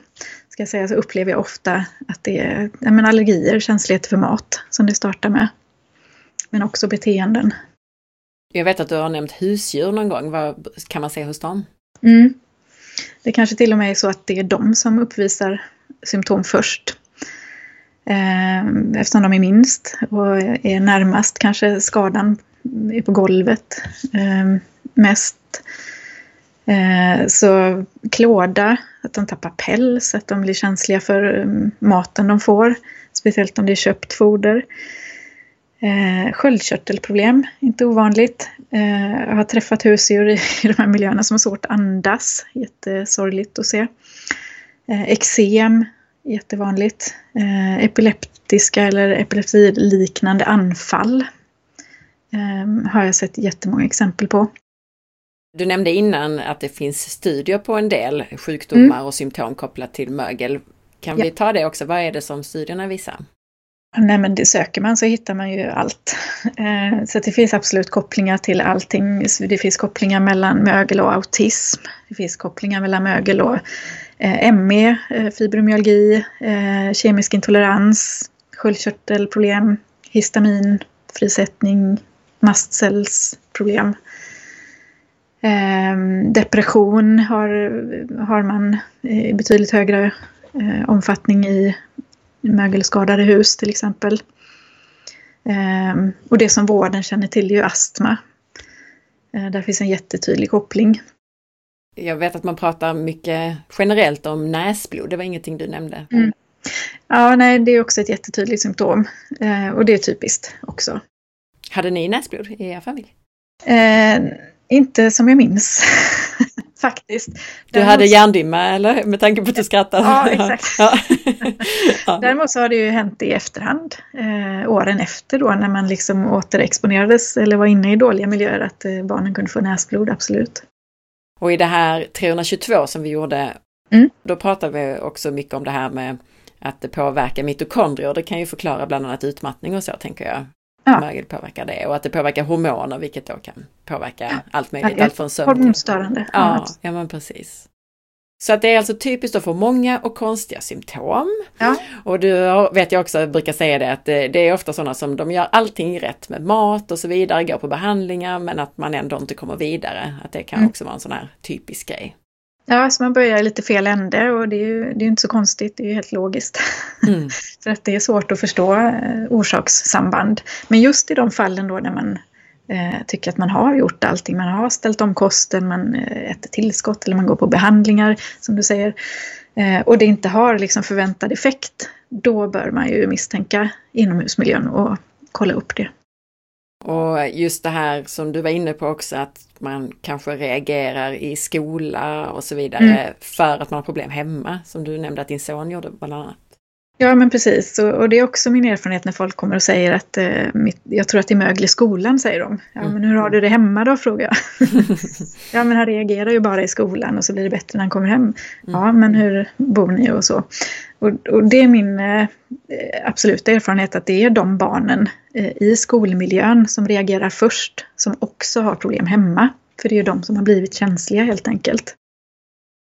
ska jag säga, så upplever jag ofta att det är men allergier, känsligheter för mat som det startar med. Men också beteenden. Jag vet att du har nämnt husdjur någon gång. Vad kan man se hos dem? Mm. Det kanske till och med är så att det är de som uppvisar symptom först. Eh, eftersom de är minst och är närmast kanske skadan är på golvet eh, mest. Eh, så klåda, att de tappar päls, att de blir känsliga för um, maten de får. Speciellt om det är köpt foder. Eh, sköldkörtelproblem, inte ovanligt. Eh, jag har träffat husdjur i, *laughs* i de här miljöerna som har svårt att andas. Jättesorgligt att se. Eh, eksem, jättevanligt. Eh, epileptiska eller epilepsiliknande anfall eh, har jag sett jättemånga exempel på. Du nämnde innan att det finns studier på en del sjukdomar mm. och symptom kopplat till mögel. Kan ja. vi ta det också? Vad är det som studierna visar? Nej men det söker man så hittar man ju allt. Eh, så det finns absolut kopplingar till allting. Det finns kopplingar mellan mögel och autism. Det finns kopplingar mellan mögel och eh, ME, eh, fibromyalgi, kemisk intolerans, sköldkörtelproblem, histamin, frisättning, mastcellsproblem. Depression har, har man i betydligt högre omfattning i mögelskadade hus till exempel. Ehm, och det som vården känner till är ju astma. Ehm, där finns en jättetydlig koppling. Jag vet att man pratar mycket generellt om näsblod, det var ingenting du nämnde. Mm. Ja, nej, det är också ett jättetydligt symptom. Ehm, och det är typiskt också. Hade ni näsblod i er familj? Eh, inte som jag minns. *laughs* Faktiskt. Du Däremot... hade hjärndimma eller? Med tanke på att du skrattar. Ja, exakt. ja. *laughs* ja. Däremot så har det ju hänt i efterhand. Eh, åren efter då när man liksom återexponerades eller var inne i dåliga miljöer att eh, barnen kunde få näsblod, absolut. Och i det här 322 som vi gjorde, mm. då pratade vi också mycket om det här med att det påverkar mitokondrier. Det kan ju förklara bland annat utmattning och så tänker jag ja. mögel påverkar det och att det påverkar hormoner vilket då kan påverka allt möjligt. Ja, allt från sömn Hormonstörande. Ja, ja men precis. Så att det är alltså typiskt att få många och konstiga symptom. Ja. Och du vet jag också brukar säga det att det, är ofta sådana som de gör allting rätt med mat och så vidare, går på behandlingar men att man ändå inte kommer vidare. Att det kan mm. också vara en sån här typisk grej. Ja, så man börjar i lite fel ände och det är ju det är inte så konstigt, det är ju helt logiskt. Mm. *laughs* För att det är svårt att förstå eh, orsakssamband. Men just i de fallen då när man eh, tycker att man har gjort allting, man har ställt om kosten, man eh, äter tillskott eller man går på behandlingar som du säger. Eh, och det inte har liksom förväntad effekt, då bör man ju misstänka inomhusmiljön och kolla upp det. Och just det här som du var inne på också att man kanske reagerar i skola och så vidare mm. för att man har problem hemma, som du nämnde att din son gjorde bland annat. Ja men precis, och, och det är också min erfarenhet när folk kommer och säger att eh, mitt, jag tror att det är mögel i skolan, säger de. Ja mm. men hur har du det hemma då, frågar jag. *laughs* ja men han reagerar ju bara i skolan och så blir det bättre när han kommer hem. Mm. Ja men hur bor ni och så. Och, och det är min eh, absoluta erfarenhet att det är de barnen eh, i skolmiljön som reagerar först, som också har problem hemma. För det är ju de som har blivit känsliga helt enkelt.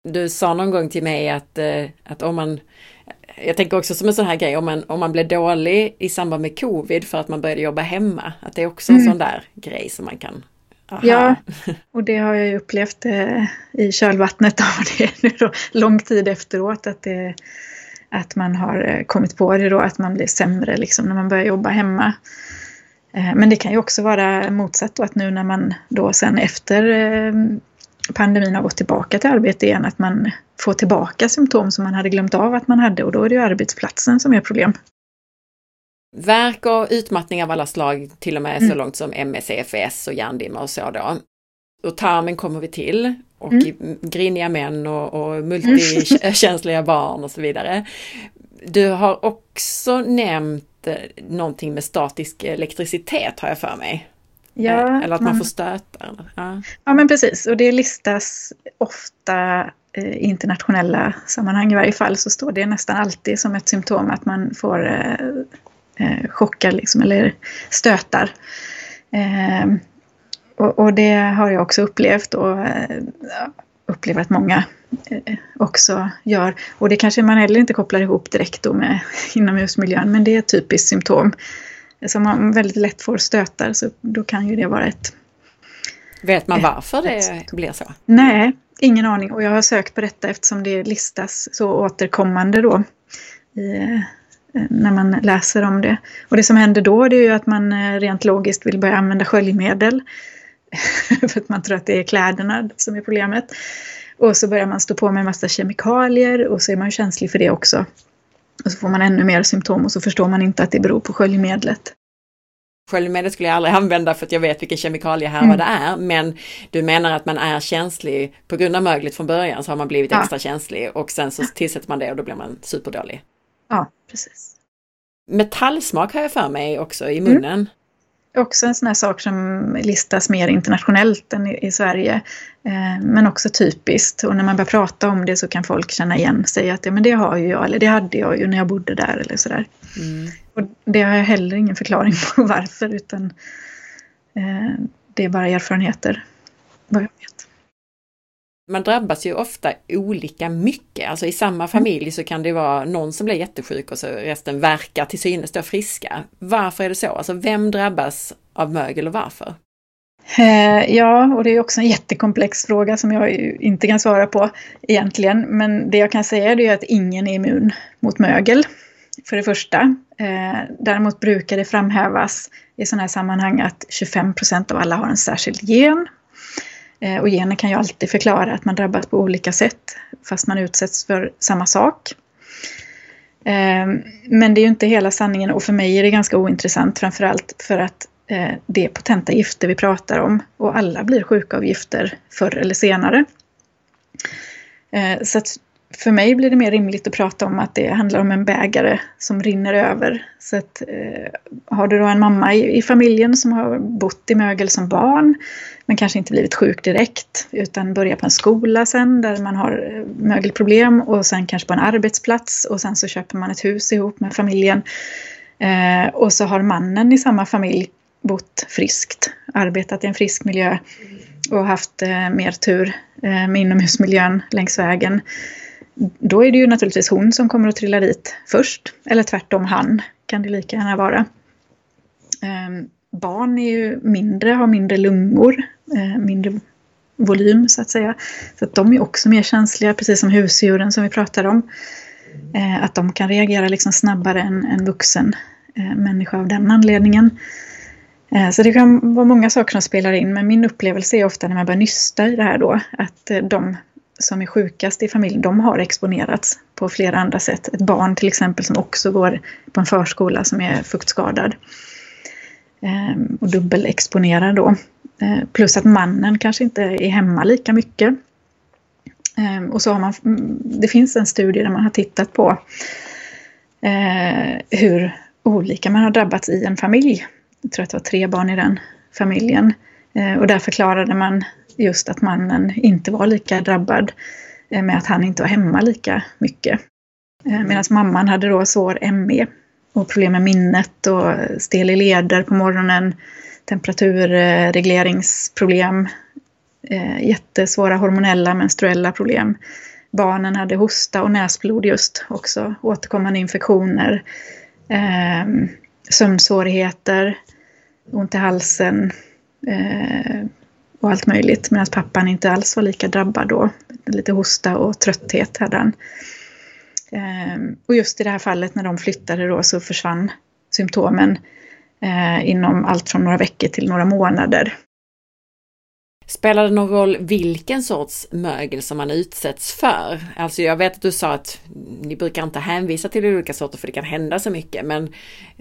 Du sa någon gång till mig att, eh, att om man jag tänker också som en sån här grej om man, om man blev dålig i samband med covid för att man började jobba hemma. Att det är också en mm. sån där grej som man kan Aha. Ja, och det har jag ju upplevt eh, i kölvattnet *laughs* av det nu då, lång tid efteråt. Att, det, att man har eh, kommit på det då, att man blir sämre liksom när man börjar jobba hemma. Eh, men det kan ju också vara motsatt då, att nu när man då sen efter eh, pandemin har gått tillbaka till arbete igen, att man får tillbaka symptom som man hade glömt av att man hade och då är det ju arbetsplatsen som är problem. Värk och utmattning av alla slag, till och med mm. så långt som MS, EFS och hjärndimma och så då. Och tarmen kommer vi till och mm. griniga män och, och multikänsliga barn och så vidare. Du har också nämnt eh, någonting med statisk elektricitet har jag för mig. Ja, eh, eller att man, får stötar. Ja. ja men precis och det listas ofta i eh, internationella sammanhang i varje fall så står det nästan alltid som ett symptom att man får eh, chockar liksom, eller stötar. Eh, och, och, det har jag också upplevt och eh, upplever att många eh, också gör. Och det kanske man heller inte kopplar ihop direkt då med *laughs* inomhusmiljön men det är ett typiskt symptom. Som man väldigt lätt får stötar så då kan ju det vara ett... Vet man varför det blir så? Nej, ingen aning. Och jag har sökt på detta eftersom det listas så återkommande då. I, eh, när man läser om det. Och det som händer då det är ju att man rent logiskt vill börja använda sköljmedel. *laughs* för att man tror att det är kläderna som är problemet. Och så börjar man stå på med en massa kemikalier och så är man känslig för det också. Och så får man ännu mer symptom och så förstår man inte att det beror på sköljmedlet. Sköljmedel skulle jag aldrig *laughs* använda för att jag vet vilken kemikalie här mm. vad det är. Men du menar att man är känslig på grund av möglet från början så har man blivit ja. extra känslig och sen så tillsätter man det och då blir man superdålig. Ja, precis. Metallsmak har jag för mig också i munnen. Mm också en sån här sak som listas mer internationellt än i, i Sverige. Eh, men också typiskt. Och när man börjar prata om det så kan folk känna igen sig. Att ja, men det har ju jag, eller det hade jag ju när jag bodde där eller sådär. Mm. Och det har jag heller ingen förklaring på *laughs* varför utan eh, det är bara erfarenheter, vad jag vet man drabbas ju ofta olika mycket. Alltså i samma familj så kan det vara någon som blir jättesjuk och så resten verkar till synes då friska. Varför är det så? Alltså vem drabbas av mögel och varför? Eh, ja, och det är också en jättekomplex fråga som jag inte kan svara på egentligen. Men det jag kan säga är att ingen är immun mot mögel, för det första. Eh, däremot brukar det framhävas i sådana här sammanhang att 25 procent av alla har en särskild gen Eh, och gener kan ju alltid förklara att man drabbas på olika sätt fast man utsätts för samma sak. Eh, men det är ju inte hela sanningen och för mig är det ganska ointressant framförallt för att eh, det är potenta gifter vi pratar om och alla blir sjuka av gifter förr eller senare. Eh, så att för mig blir det mer rimligt att prata om att det handlar om en bägare som rinner över. Så att, eh, har du då en mamma i, i, familjen som har bott i mögel som barn men kanske inte blivit sjuk direkt utan börjar på en skola sen där man har eh, mögelproblem och sen kanske på en arbetsplats och sen så köper man ett hus ihop med familjen. Eh, och så har mannen i samma familj bott friskt, arbetat i en frisk miljö och haft eh, mer tur eh, med inomhusmiljön längs vägen då är det ju naturligtvis hon som kommer att trilla dit först. Eller tvärtom han, kan det lika gärna vara. Eh, barn är ju mindre, har mindre lungor, eh, mindre volym så att säga. Så att de är också mer känsliga, precis som husdjuren som vi pratade om. Eh, att de kan reagera liksom snabbare än en vuxen eh, människa av den anledningen. Eh, så det kan vara många saker som spelar in, men min upplevelse är ofta när man börjar nysta i det här då, att eh, de som är sjukast i familjen, de har exponerats på flera andra sätt. Ett barn till exempel som också går på en förskola som är fuktskadad. Ehm, och dubbelexponerar då. Ehm, plus att mannen kanske inte är hemma lika mycket. Ehm, och så har man, mm, det finns en studie där man har tittat på eh, hur olika man har drabbats i en familj. Jag tror att det var tre barn i den familjen. Och där förklarade man just att mannen inte var lika drabbad eh, med att han inte var hemma lika mycket. Eh, Medan mamman hade då svår ME och problem med minnet och stel i leder på morgonen, temperaturregleringsproblem, eh, jättesvåra hormonella menstruella problem. Barnen hade hosta och näsblod just också, återkommande infektioner, sömnsvårigheter, ont i halsen, och allt möjligt. Medan pappan inte alls var lika drabbad då. Lite hosta och trötthet hade han. Ehm, och just i det här fallet när de flyttade då så försvann symptomen eh, inom allt från några veckor till några månader. Spelar det någon roll vilken sorts mögel som man utsätts för? Alltså jag vet att du sa att ni brukar inte hänvisa till olika sorter för det kan hända så mycket, men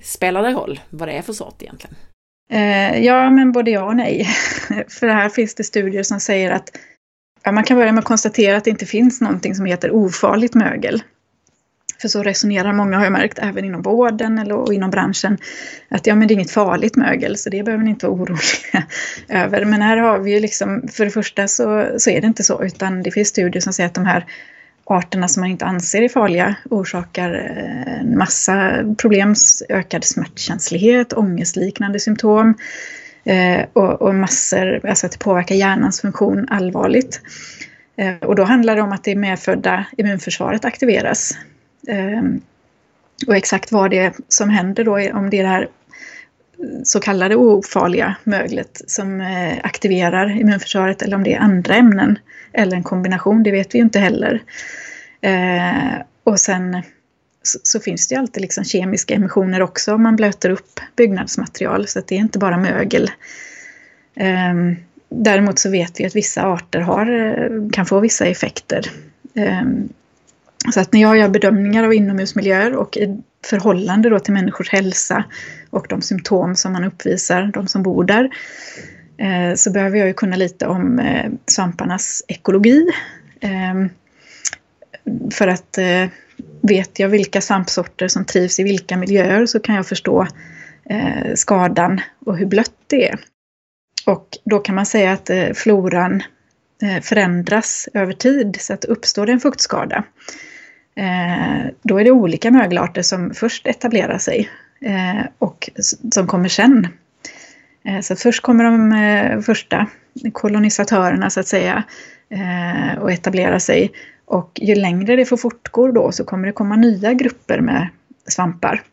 spelar det roll vad det är för sort egentligen? Eh, ja, men både ja och nej. *laughs* För här finns det studier som säger att ja, man kan börja med att konstatera att det inte finns någonting som heter ofarligt mögel. För så resonerar många har jag märkt, även inom vården eller och inom branschen. Att ja, men det är inget farligt mögel, så det behöver ni inte vara oroliga *laughs* över. Men här har vi ju liksom, för det första så, så är det inte så, utan det finns studier som säger att de här arterna som man inte anser är farliga orsakar eh, en massa problem, ökad smärtkänslighet, ångestliknande symptom eh, och, och massor, alltså att det påverkar hjärnans funktion allvarligt. Eh, och då handlar det om att det medfödda immunförsvaret aktiveras. Och exakt vad det är som händer då, om det är det här så kallade ofarliga möglet som aktiverar immunförsvaret eller om det är andra ämnen eller en kombination, det vet vi inte heller. Eh, och sen så, så, finns det ju alltid liksom kemiska emissioner också om man blöter upp byggnadsmaterial så att det är inte bara mögel. Eh, däremot så vet vi att vissa arter har, eh, kan få vissa effekter. Eh, så att när jag gör bedömningar av inomhusmiljöer och i förhållande då till människors hälsa och de symptom som man uppvisar, de som bor där, eh, så behöver jag ju kunna lite om eh, svamparnas ekologi. För att eh, vet jag vilka svampsorter som trivs i vilka miljöer så kan jag förstå eh, skadan och hur blött det är. Och då kan man säga att eh, floran eh, förändras över tid så att uppstår det en fuktskada eh, då är det olika mögelarter som först etablerar sig eh, och som kommer sen. Eh, så först kommer de eh, första kolonisatörerna så att säga Eh, och etablera sig och ju längre det får fortgå då så kommer det komma nya grupper med svampar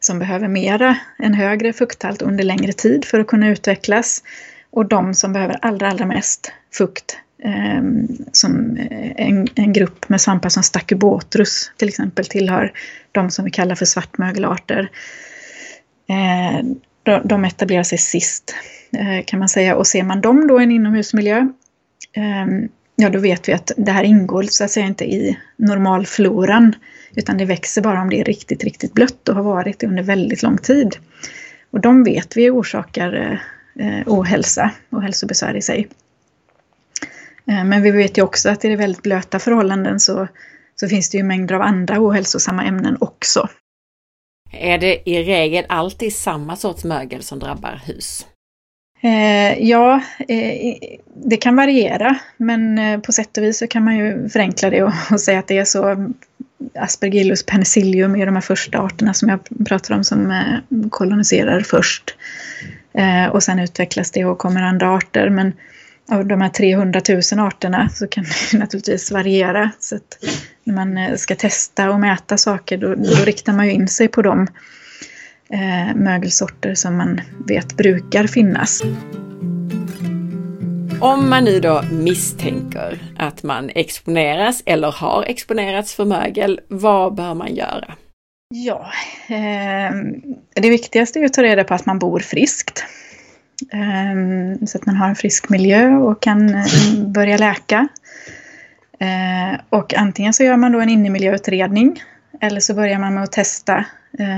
som behöver mera, en högre fukthalt under längre tid för att kunna utvecklas. Och de som behöver allra, allra mest fukt, ehm, eh, som en, en, grupp med svampar som Stachybotrus till exempel tillhör de som vi kallar för svartmögelarter. Eh, de, de etablerar sig sist eh, kan man säga och ser man dem då i en inomhusmiljö Ehm, ja då vet vi att det här ingår så att säga inte i normalfloran utan det växer bara om det är riktigt, riktigt blött och har varit det under väldigt lång tid. Och de vet vi orsakar eh, ohälsa och hälsobesvär i sig. Eh, men vi vet ju också att i det väldigt blöta förhållanden så, så finns det ju mängder av andra ohälsosamma ämnen också. Är det i regel alltid samma sorts mögel som drabbar hus? Eh, ja, eh, det kan variera men eh, på sätt och vis så kan man ju förenkla det och, och säga att det är så mm, Aspergillus penicillium är de här första arterna som jag pratar om som eh, koloniserar först. Eh, och sen utvecklas det och kommer andra arter men av de här 300 000 arterna så kan *laughs* det naturligtvis variera. Så att när man eh, ska testa och mäta saker då, då riktar man ju in sig på dem eh, mögelsorter som man vet brukar finnas. Om man nu då misstänker att man exponeras eller har exponerats för mögel, vad bör man göra? Ja, eh, det viktigaste är att ta reda på att man bor friskt. Eh, så att man har en frisk miljö och kan eh, börja läka. Eh, och antingen så gör man då en innemiljöutredning eller så börjar man med att testa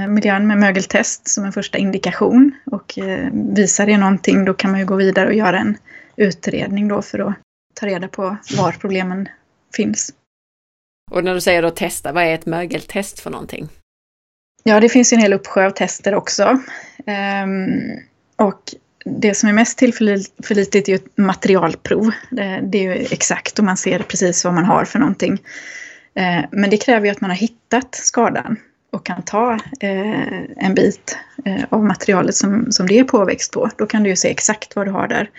miljön med mögeltest som en första indikation. Och eh, visar det någonting då kan man ju gå vidare och göra en utredning då för att ta reda på var problemen finns. Och när du säger då testa, vad är ett mögeltest för någonting? Ja, det finns ju en hel uppsjö av tester också. Um, och det som är mest tillförlitligt är ju ett materialprov. Det, det, är ju exakt och man ser precis vad man har för någonting. Men det kräver ju att man har hittat skadan och kan ta eh, en bit eh, av materialet som, som det är påväxt på. Då kan du ju se exakt vad du har där.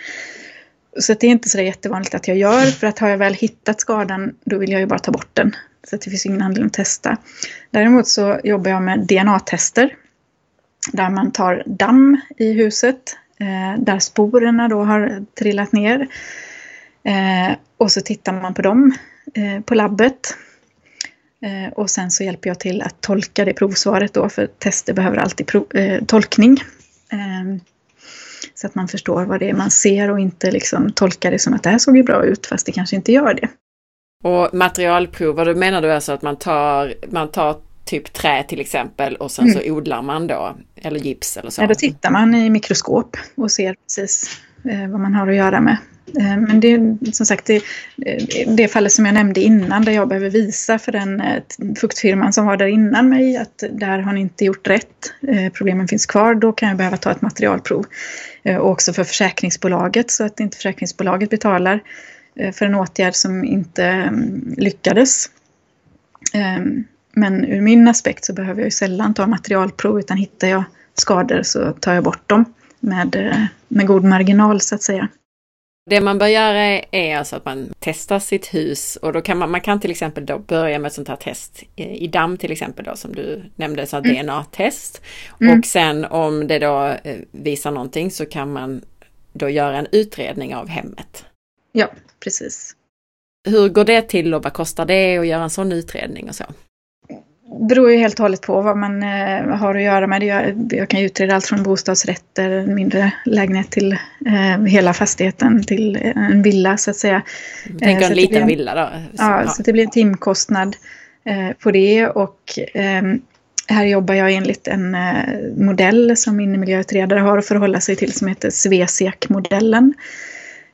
Så det är inte så jättevanligt att jag gör för att har jag väl hittat skadan då vill jag ju bara ta bort den. Så det finns ingen anledning att testa. Däremot så jobbar jag med DNA-tester. Där man tar damm i huset eh, där sporerna då har trillat ner. Eh, och så tittar man på dem eh, på labbet. Eh, och sen så hjälper jag till att tolka det provsvaret då för tester behöver alltid prov, eh, tolkning. Eh, så att man förstår vad det är man ser och inte liksom tolkar det som att det här såg ju bra ut fast det kanske inte gör det. Och materialprover, då menar du alltså att man tar, man tar typ trä till exempel och sen mm. så odlar man då, eller gips eller så? Ja, då tittar man i mikroskop och ser precis eh, vad man har att göra med. Eh, men det är som sagt det, eh, det fallet som jag nämnde innan där jag behöver visa för den eh, fuktfirman som var där innan mig att där har ni inte gjort rätt, problemen finns kvar, då kan jag behöva ta ett materialprov. Och också för försäkringsbolaget så att inte försäkringsbolaget betalar för en åtgärd som inte mm, lyckades. Men ur min aspekt så behöver jag ju sällan ta materialprov utan hittar jag skador så tar jag bort dem med, med god marginal så att säga. Det man bör göra är alltså att man testar sitt hus och då kan man, man kan till exempel då börja med ett sånt här test i damm till exempel då som du nämnde, så mm. DNA-test. Mm. Och sen om det då eh, visar någonting så kan man då göra en utredning av hemmet. Ja, precis. Hur går det till och vad kostar det att göra en sån utredning och så? Beror ju helt och hållet på vad man eh, har att göra med. Jag, jag kan utreda allt från bostadsrätter, mindre lägenhet till eh, hela fastigheten till en villa så att säga. Tänk en liten en, villa då? Så, ja, ja, så det blir en timkostnad eh, på det och eh, här jobbar jag enligt en eh, modell som innemiljöutredare har att förhålla sig till som heter Svesiak-modellen.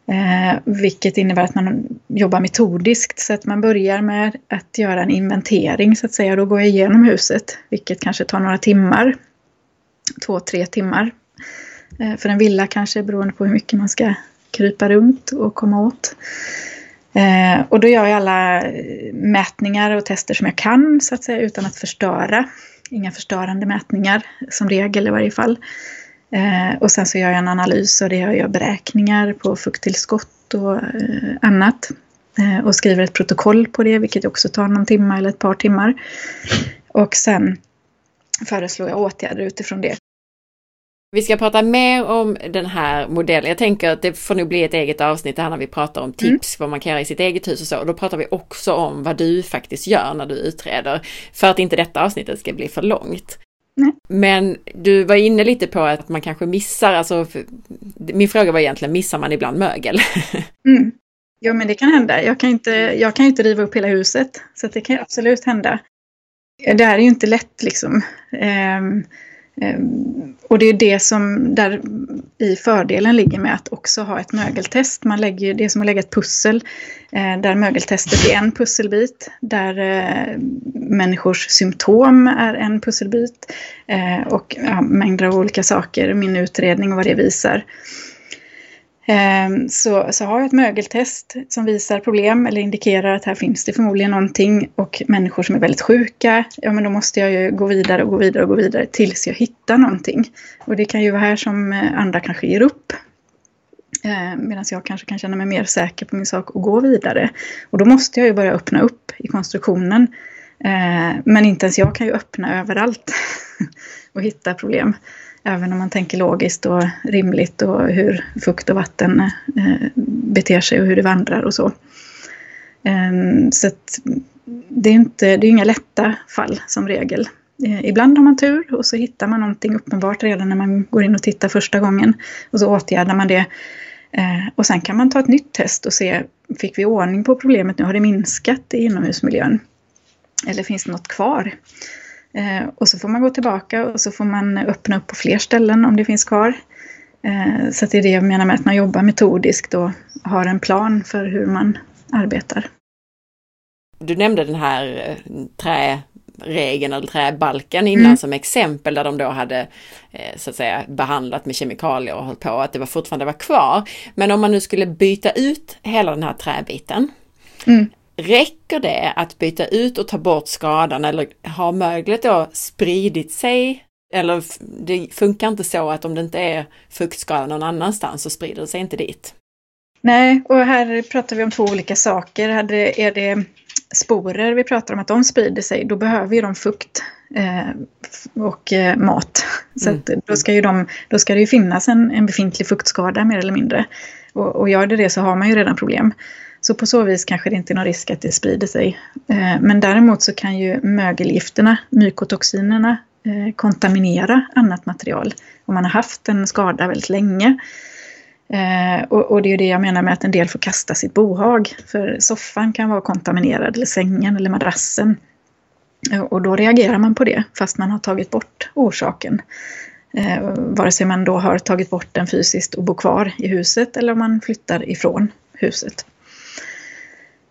Eh, vilket innebär att man jobbar metodiskt så att man börjar med att göra en inventering så att säga. Då går jag igenom huset, vilket kanske tar några timmar. Två, tre timmar. Eh, för en villa kanske beroende på hur mycket man ska krypa runt och komma åt. Eh, och då gör jag alla mätningar och tester som jag kan så att säga utan att förstöra. Inga förstörande mätningar som regel i varje fall. Eh, och sen så gör jag en analys och det gör jag beräkningar på fukttillskott och eh, annat. Eh, och skriver ett protokoll på det, vilket också tar någon timme eller ett par timmar. Och sen föreslår jag åtgärder utifrån det. Vi ska prata mer om den här modellen. Jag tänker att det får nog bli ett eget avsnitt här när vi pratar om tips, mm. vad man kan göra i sitt eget hus och så. Och då pratar vi också om vad du faktiskt gör när du utreder. För att inte detta avsnittet ska bli för långt. Nej. Men du var inne lite på att man kanske missar, alltså min fråga var egentligen, missar man ibland mögel? *laughs* Mm. Jo men det kan hända. Jag kan, inte, jag kan inte riva upp hela huset. Så det kan absolut hända. Det här är ju inte lätt liksom. Um, Ehm, och det är det som där i fördelen ligger med att också ha ett mögeltest. Man lägger, det är som att lägga ett pussel eh, där mögeltestet är en pusselbit, där eh, människors symptom är en pusselbit eh, och ja, mängder av olika saker, min utredning och vad det visar. Ehm, så, så har jag ett mögeltest som visar problem eller indikerar att här finns det förmodligen någonting och människor som är väldigt sjuka, ja men då måste jag ju gå vidare och gå vidare och gå vidare tills jag hittar någonting. Och det kan ju vara här som eh, andra kanske ger upp. Ehm, Medan jag kanske kan känna mig mer säker på min sak och gå vidare. Och då måste jag ju börja öppna upp i konstruktionen. Eh, men inte ens jag kan ju öppna överallt *laughs* och hitta problem. Även om man tänker logiskt och rimligt och hur fukt och vatten eh, beter sig och hur det vandrar och så. Ehm, så det är, inte, det är inga lätta fall som regel. Eh, ibland har man tur och så hittar man någonting uppenbart redan när man går in och tittar första gången. Och så åtgärdar man det. Eh, och sen kan man ta ett nytt test och se, fick vi ordning på problemet nu? Har det minskat i inomhusmiljön? Eller finns det något kvar? Eh, och så får man gå tillbaka och så får man öppna upp på fler ställen om det finns kvar. Eh, så det är det jag menar med att man jobbar metodiskt och har en plan för hur man arbetar. Du nämnde den här eh, träregeln eller träbalken innan mm. som exempel där de då hade så att säga behandlat med kemikalier och hållit på att det var fortfarande var kvar. Men om man nu skulle byta ut hela den här träbiten. Mm. Räcker det att byta ut och ta bort skadan eller har möglet då spridit sig? Eller det funkar inte så att om det inte är fuktskada någon annanstans så sprider det sig inte dit? Nej, och här pratar vi om två olika saker. Är det sporer vi pratar om att de sprider sig, då behöver ju de fukt eh, och eh, mat. Så mm. då, ska ju de, då ska det ju finnas en, en befintlig fuktskada mer eller mindre. Och, och gör det det så har man ju redan problem. Så på så vis kanske det inte är någon risk att det sprider sig. Eh, men däremot så kan ju mögelgifterna, mykotoxinerna, eh, kontaminera annat material om man har haft en skada väldigt länge. Eh, och det är ju det jag menar med att en del får kasta sitt bohag. För soffan kan vara kontaminerad, eller sängen eller madrassen. Och då reagerar man på det fast man har tagit bort orsaken. Vare sig man då har tagit bort den fysiskt och bor kvar i huset eller om man flyttar ifrån huset.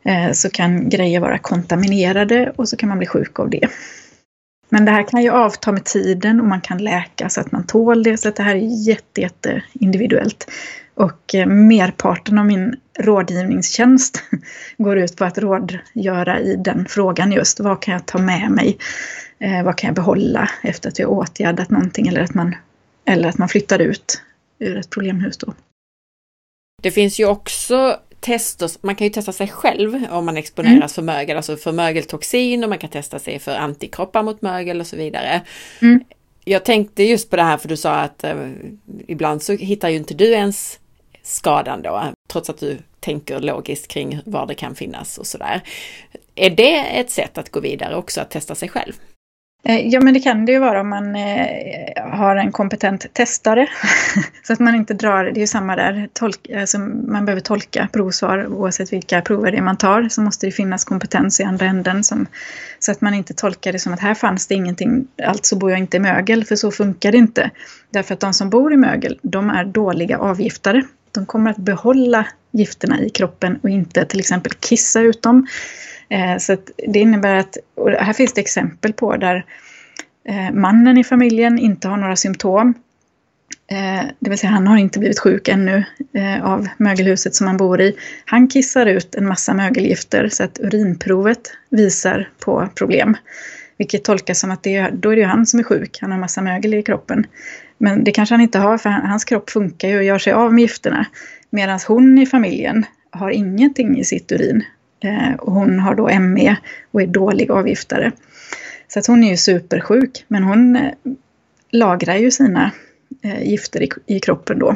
Eh, så kan grejer vara kontaminerade och så kan man bli sjuk av det. Men det här kan ju avta med tiden och man kan läka så att man tål det. Så att det här är jätte, jätte individuellt. Och eh, merparten av min rådgivningstjänst *laughs* går ut på att rådgöra i den frågan just. Vad kan jag ta med mig? Eh, vad kan jag behålla efter att jag åtgärdat någonting eller att man, eller att man flyttar ut ur ett problemhus då. Det finns ju också tester, man kan ju testa sig själv om man exponeras mm. för mögel, alltså för mögeltoxin och man kan testa sig för antikroppar mot mögel och så vidare. Mm. Jag tänkte just på det här för du sa att eh, ibland så hittar ju inte du ens skadan då, trots att du tänker logiskt kring var det kan finnas och sådär. Är det ett sätt att gå vidare också, att testa sig själv? Eh, ja, men det kan det ju vara om man eh, har en kompetent testare. *laughs* så att man inte drar, det är ju samma där, tolk, alltså man behöver tolka provsvar oavsett vilka prover det är man tar. Så måste det finnas kompetens i andra änden. Som, så att man inte tolkar det som att här fanns det ingenting, alltså bor jag inte i mögel, för så funkar det inte. Därför att de som bor i mögel, de är dåliga avgiftare. De kommer att behålla gifterna i kroppen och inte till exempel kissa ut dem. Eh, så så det innebär att, och här finns det exempel på där eh, mannen i familjen inte har några symptom. Eh, det vill säga han har inte blivit sjuk ännu av mögelhuset som han bor i. Han kissar ut en massa mögelgifter så att urinprovet visar på problem. Vilket tolkas som att det är, då är det han som är sjuk, han har massa mögel i kroppen. Men det kanske han inte har för hans kropp funkar ju och gör sig av med gifterna. Medan hon i familjen har ingenting i sitt urin. Eh, och hon har då ME och är dålig avgiftare. Så att hon är ju supersjuk, men hon eh, lagrar ju sina eh, gifter i, kroppen då.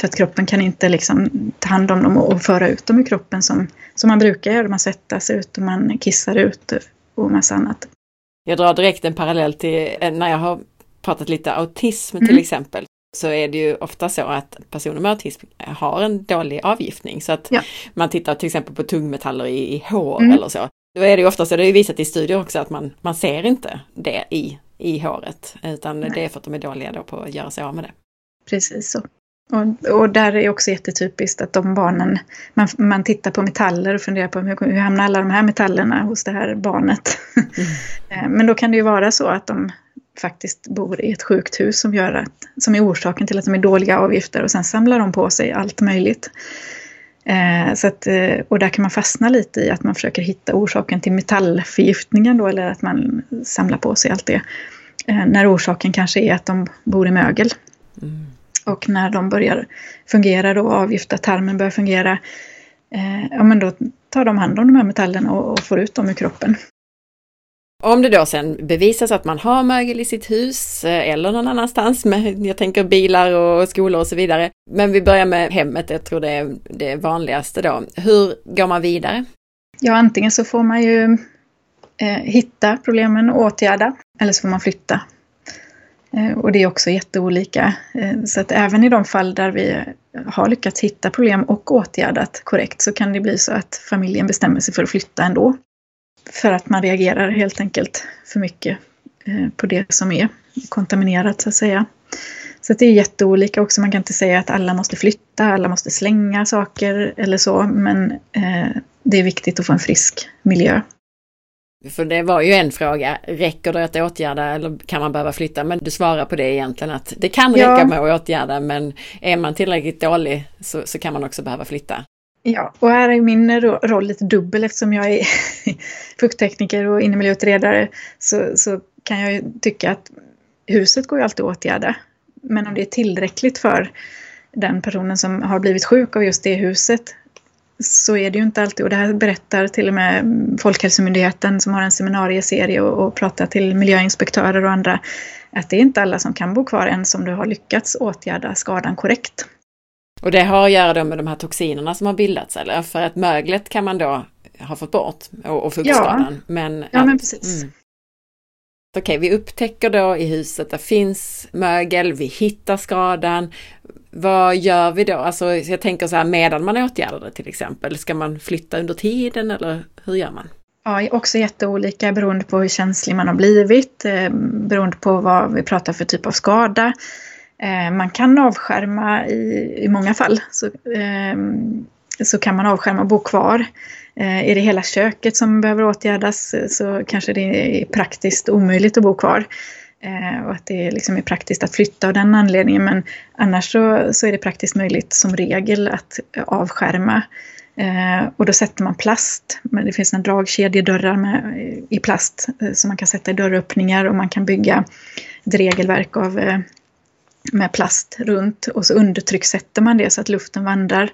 Så att kroppen kan inte liksom ta hand om dem och föra ut dem i kroppen som, som man brukar göra. Man svettas ut och man kissar ut och massa annat. Jag drar direkt en parallell till när jag har pratat lite autism mm. till exempel så är det ju ofta så att personer med autism har en dålig avgiftning. Så att ja. man tittar till exempel på tungmetaller i, i hår mm. eller så. Då är det ju ofta så, det är ju visat i studier också, att man, man ser inte det i, i håret. Utan Nej. det är för att de är dåliga då på att göra sig av med det. Precis så. Och, och där är också jättetypiskt att de barnen, man, man tittar på metaller och funderar på hur, hur hamnar alla de här metallerna hos det här barnet. Mm. *laughs* Eh, men då kan det ju vara så att de faktiskt bor i ett sjukt hus som, gör att, som är orsaken till att de är dåliga avgifter och sen samlar de på sig allt möjligt. Eh, så att, eh, och där kan man fastna lite i att man försöker hitta orsaken till metallförgiftningen då eller att man samlar på sig allt det. Eh, när orsaken kanske är att de bor i mögel. Mm. Och när de börjar fungera då, avgifta tarmen börjar fungera, eh, ja men då tar de hand om de här metallerna och, och får ut dem ur kroppen. Om det då sen bevisas att man har mögel i sitt hus eh, eller någon annanstans, med, jag tänker bilar och skolor och så vidare. Men vi börjar med hemmet, jag tror det är det vanligaste då. Hur går man vidare? Ja, antingen så får man ju eh, hitta problemen och åtgärda, eller så får man flytta. Eh, och det är också jätteolika. Eh, så att även i de fall där vi har lyckats hitta problem och åtgärdat korrekt så kan det bli så att familjen bestämmer sig för att flytta ändå. För att man reagerar helt enkelt för mycket eh, på det som är kontaminerat så att säga. Så det är jätteolika också. Man kan inte säga att alla måste flytta, alla måste slänga saker eller så. Men eh, det är viktigt att få en frisk miljö. För det var ju en fråga, räcker det att åtgärda eller kan man behöva flytta? Men du svarar på det egentligen att det kan räcka ja. med att åtgärda men är man tillräckligt dålig så, så kan man också behöva flytta. Ja, och här är min roll lite dubbel eftersom jag är *laughs* fukttekniker och innemiljöutredare så, så kan jag ju tycka att huset går ju alltid att åtgärda. Men om det är tillräckligt för den personen som har blivit sjuk av just det huset så är det ju inte alltid. Och det här berättar till och med Folkhälsomyndigheten som har en seminarieserie och, och pratar till miljöinspektörer och andra att det är inte alla som kan bo kvar ens om du har lyckats åtgärda skadan korrekt. Och det har att göra med de här toxinerna som har bildats eller? För att möglet kan man då ha fått bort och, och fuktskadan. Ja, men, ja, men precis. Mm. Okej, vi upptäcker då i huset att det finns mögel, vi hittar skadan. Vad gör vi då? Alltså jag tänker så här medan man åtgärdar det till exempel. Ska man flytta under tiden eller hur gör man? Ja, också jätteolika beroende på hur känslig man har blivit, eh, beroende på vad vi pratar för typ av skada. Eh, man kan avskärma i, i många fall. Så, eh, så kan man avskärma och bo kvar. Eh, är det hela köket som behöver åtgärdas eh, så kanske det är praktiskt omöjligt att bo kvar. Eh, och att det liksom är praktiskt att flytta av den anledningen. Men annars så, så är det praktiskt möjligt som regel att avskärma. och då sätter man plast. Det finns en dragkedjedörrar med, i plast som man kan sätta i dörröppningar och man kan bygga ett regelverk av med plast runt och så undertrycksätter man det så att luften vandrar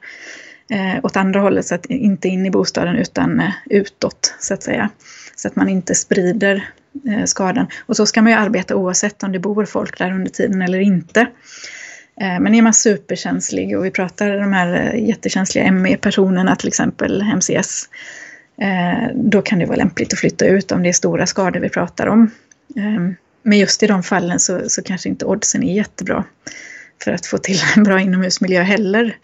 eh, åt andra hållet, så att inte in i bostaden utan eh, utåt så att säga. Så att man inte sprider eh, skadan. Och så ska man ju arbeta oavsett om det bor folk där under tiden eller inte. Eh, men är man superkänslig och vi pratar de här eh, jättekänsliga ME-personerna till exempel, MCS, eh, då kan det vara lämpligt att flytta ut om det är stora skador vi pratar om. Ehm, men just i de fallen så, så kanske inte oddsen är jättebra för att få till en bra inomhusmiljö heller.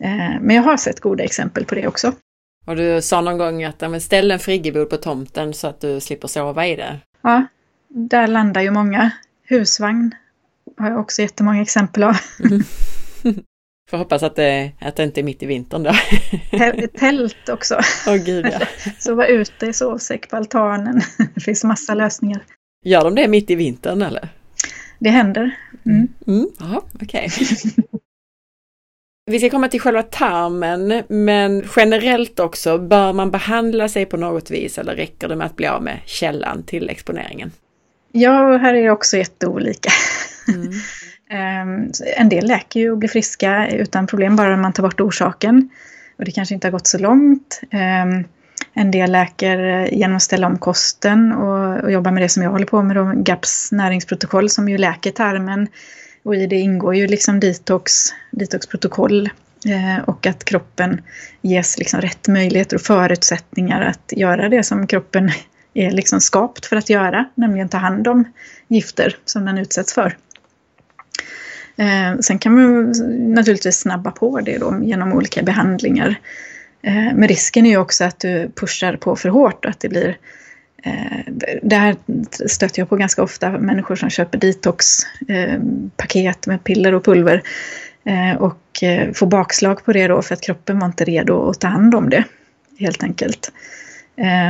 Eh, men jag har sett goda exempel på det också. Och du sa någon gång att ställ en friggebod på tomten så att du slipper sova i det. Ja, där landar ju många. Husvagn har jag också jättemånga exempel av. *laughs* Får hoppas att det, att det inte är mitt i vintern då. Tält också. Åh oh, gud ja. *laughs* Så vara ute i sovsäck på altanen. *laughs* Det finns massa lösningar. Gör de det mitt i vintern eller? Det händer. Mm. Mm. Aha, okay. Vi ska komma till själva tarmen, men generellt också, bör man behandla sig på något vis eller räcker det med att bli av med källan till exponeringen? Ja, här är det också jätteolika. Mm. *laughs* Ehm, en del läker ju och blir friska utan problem bara man tar bort orsaken. Och det kanske inte har gått så långt. En del läker genom att ställa om kosten och, och jobba med det som jag håller på med, då, GAPS näringsprotokoll som ju läker tarmen. Och i det ingår ju liksom detox, detoxprotokoll eh, och att kroppen ges liksom rätt möjligheter och förutsättningar att göra det som kroppen är liksom skapt för att göra, nämligen ta hand om gifter som den utsätts för. Eh, sen kan man naturligtvis snabba på det då genom olika behandlingar. Eh, men risken är ju också att du pushar på för hårt och att det blir eh, det här stöter jag på ganska ofta, människor som köper detoxpaket eh, med piller och pulver eh, och får bakslag på det då för att kroppen var inte redo att ta hand om det, helt enkelt.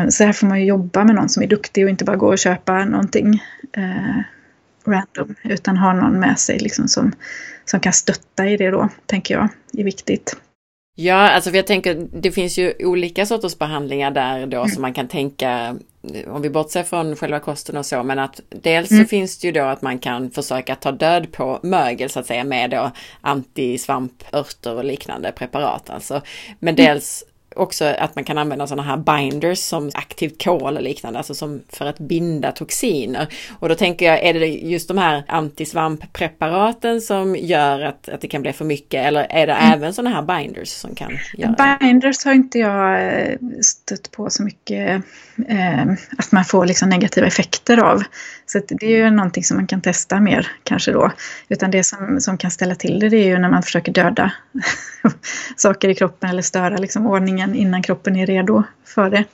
Så här får man ju jobba med någon som är duktig och inte bara gå och köpa någonting random utan ha någon med sig liksom som, som kan stötta i det då, tänker jag, är viktigt. Ja, alltså för jag tänker det finns ju olika sorters behandlingar där då mm. som man kan tänka om vi bortser från själva kosten och så, men att dels mm. så finns det ju då att man kan försöka ta död på mögel så att säga med då antisvampörter och liknande preparat alltså. Men mm. dels också att man kan använda sådana här binders som aktivt kol och liknande, alltså som för att binda toxiner. Och då tänker jag, är det just de här antisvamppreparaten som gör att, att det kan bli för mycket eller är det mm. även sådana här binders som kan göra? Binders har inte jag eh, stött på så mycket eh, att man får liksom negativa effekter av. Så det är ju någonting som man kan testa mer kanske då. Utan det som, som kan ställa till det, det är ju när man försöker döda *laughs* saker i kroppen eller störa liksom ordningen innan kroppen är redo för det.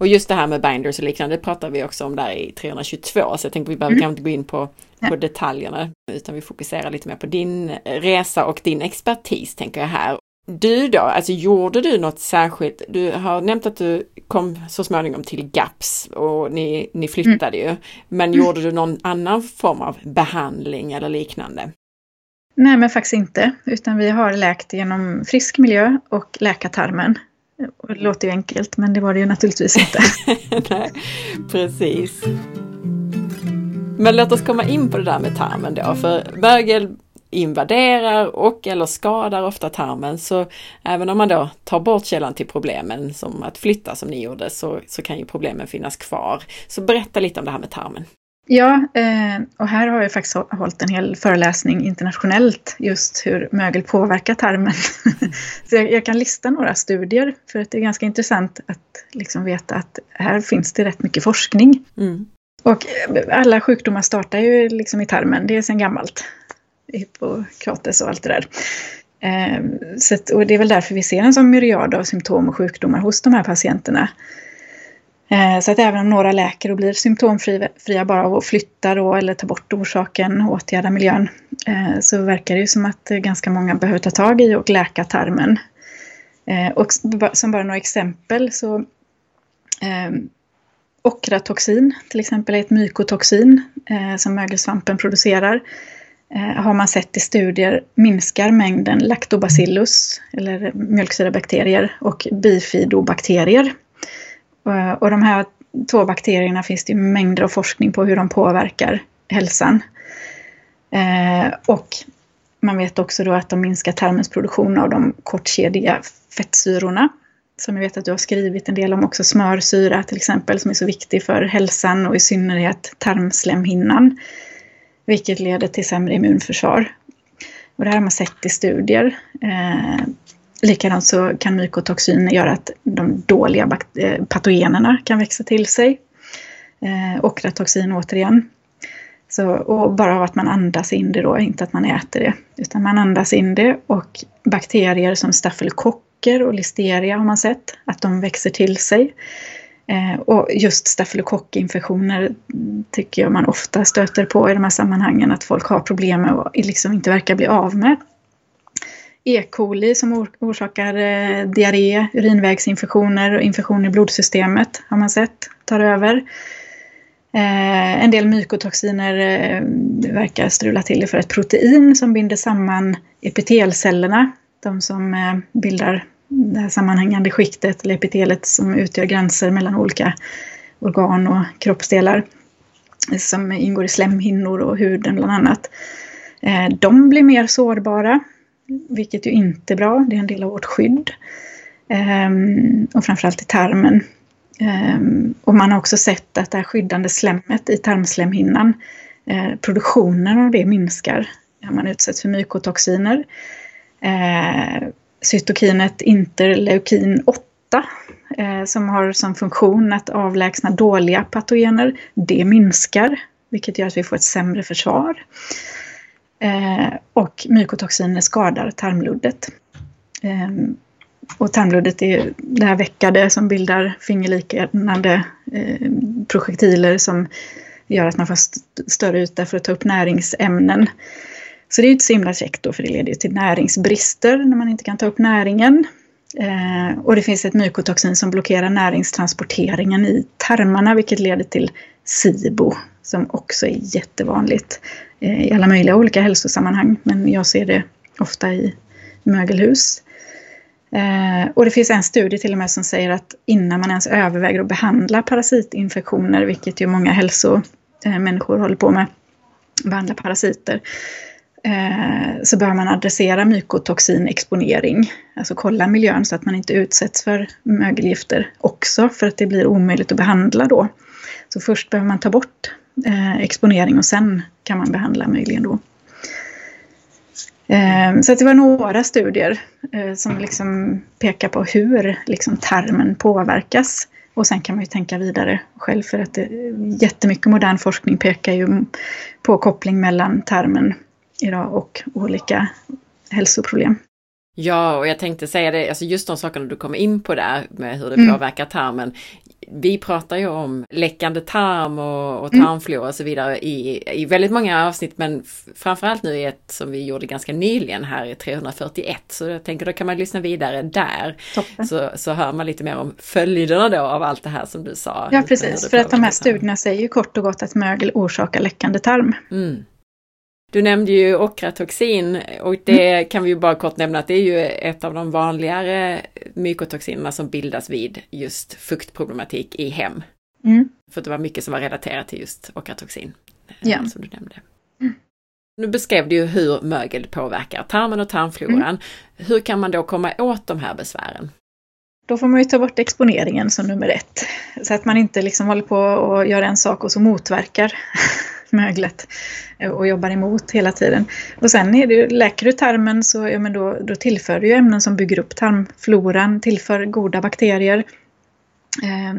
Och just det här med binders och liknande pratar vi också om där i 322, så jag tänkte vi behöver mm. kanske inte gå in på, på ja. detaljerna, utan vi fokuserar lite mer på din resa och din expertis, tänker jag här. Du då, alltså gjorde du något särskilt? Du har nämnt att du kom så småningom till GAPS och ni, ni flyttade mm. ju. Men mm. gjorde du någon annan form av behandling eller liknande? Nej, men faktiskt inte. Utan vi har läkt genom frisk miljö och läkartarmen. Det låter ju enkelt, men det var det ju naturligtvis inte. *laughs* Nej, precis. Men låt oss komma in på det där med tarmen då, för mögel invaderar och eller skadar ofta tarmen. Så även om man då tar bort källan till problemen, som att flytta som ni gjorde, så, så kan ju problemen finnas kvar. Så berätta lite om det här med tarmen. Ja, eh, och här har jag faktiskt hållit en hel föreläsning internationellt just hur mögel påverkar tarmen. *laughs* Så jag kan lista några studier för att det är ganska intressant att liksom veta att här finns det rätt mycket forskning. Mm. Och alla sjukdomar startar ju liksom i tarmen, det är sedan gammalt. Hippokrates och allt det där. Ehm, så att, och det är väl därför vi ser en sån myriad av symptom och sjukdomar hos de här patienterna. Eh, så att även om några läker och blir symptomfria bara av att flytta då, eller ta bort orsaken, och åtgärda miljön, eh, så verkar det ju som att eh, ganska många behöver ta tag i och läka tarmen. Och som bara några exempel så Okratoxin till exempel är ett mykotoxin som mögelsvampen producerar. Eh, har man sett i studier minskar mängden lactobacillus, eller mjölksyrabakterier, och bifidobakterier. Eh, och de här två bakterierna finns det mängder av forskning på hur de påverkar hälsan. Eh, och man vet också då att de minskar tarmens produktion av de kortkedjiga fettsyrorna. Som jag vet att du har skrivit en del om också, smörsyra till exempel, som är så viktig för hälsan och i synnerhet tarmslemhinnan vilket leder till sämre immunförsvar. Och det här har man sett i studier. Eh, Likadant så kan mykotoxin göra att de dåliga eh, patogenerna kan växa till sig. Eh, okratoxin återigen. Så, och bara av att man andas in det då, inte att man äter det. Utan man andas in det och bakterier som stafylokocker och listeria har man sett att de växer till sig. Eh, och just stafylokockinfektioner tycker jag man ofta stöter på i de här sammanhangen, att folk har problem med och liksom inte verkar bli av med. E. coli som orsakar eh, diarré, urinvägsinfektioner och infektioner i blodsystemet har man sett tar över. Eh, en del mykotoxiner eh, verkar strula till det för ett protein som binder samman epitelcellerna, de som eh, bildar det här sammanhängande skiktet, eller epitelet som utgör gränser mellan olika organ och kroppsdelar som ingår i slemhinnor och huden bland annat. Eh, de blir mer sårbara, vilket ju inte är bra. Det är en del av vårt skydd. Ehm, och framförallt i tarmen. Ehm, och man har också sett att det här skyddande slemmet i tarmslemhinnan, eh, produktionen av det minskar när man utsätts för mykotoxiner. Eh, cytokinet interleukin 8 eh, som har som funktion att avlägsna dåliga patogener, det minskar, vilket gör att vi får ett sämre försvar. Eh, och mykotoxiner skadar tarmluddet. Eh, och tarmluddet är det här veckade som bildar fingerliknande eh, projektiler som gör att man får st större yta för att ta upp näringsämnen. Så det är ju inte så himla käckt då för det leder till näringsbrister när man inte kan ta upp näringen. Eh, och det finns ett mykotoxin som blockerar näringstransporteringen i tarmarna vilket leder till SIBO som också är jättevanligt eh, i alla möjliga olika hälsosammanhang. Men jag ser det ofta i mögelhus. Eh, och det finns en studie till och med som säger att innan man ens överväger att behandla parasitinfektioner, vilket ju många hälsomänniskor eh, håller på med, behandla parasiter, så bör man adressera mykotoxinexponering. Alltså kolla miljön så att man inte utsätts för mögelgifter också, för att det blir omöjligt att behandla då. Så först behöver man ta bort eh, exponering och sen kan man behandla möjligen då. Eh, så det var några studier eh, som liksom pekar på hur liksom tarmen påverkas. Och sen kan man ju tänka vidare själv för att det, jättemycket modern forskning pekar ju på koppling mellan tarmen idag och olika hälsoproblem. Ja, och jag tänkte säga det, alltså just de sakerna du kommer in på där med hur det mm. påverkar tarmen vi pratar ju om läckande tarm och, och mm. tarmflora och så vidare i, i väldigt många avsnitt men framförallt nu i ett som vi gjorde ganska nyligen här i 341. Så jag tänker då kan man lyssna vidare där. Så, så hör man lite mer om följderna då av allt det här som du sa. Ja precis, för att de här studierna säger ju kort och gott att mögel orsakar läckande tarm. Mm. Du nämnde ju okratoxin och det mm. kan vi ju bara kort nämna att det är ju ett av de vanligare mykotoxinerna som bildas vid just fuktproblematik i hem. Mm. För det var mycket som var relaterat till just okratoxin. Eh, ja. Som du nämnde. Mm. Nu beskrev du ju hur mögel påverkar tarmen och tarmfloran. Mm. Hur kan man då komma åt de här besvären? Då får man ju ta bort exponeringen som nummer ett. Så att man inte liksom håller på och gör en sak och så motverkar möglet eh, och jobbar emot hela tiden. Och sen är det ju, läker du tarmen så ja, men då, då tillför du ju ämnen som bygger upp tarmfloran, tillför goda bakterier, eh,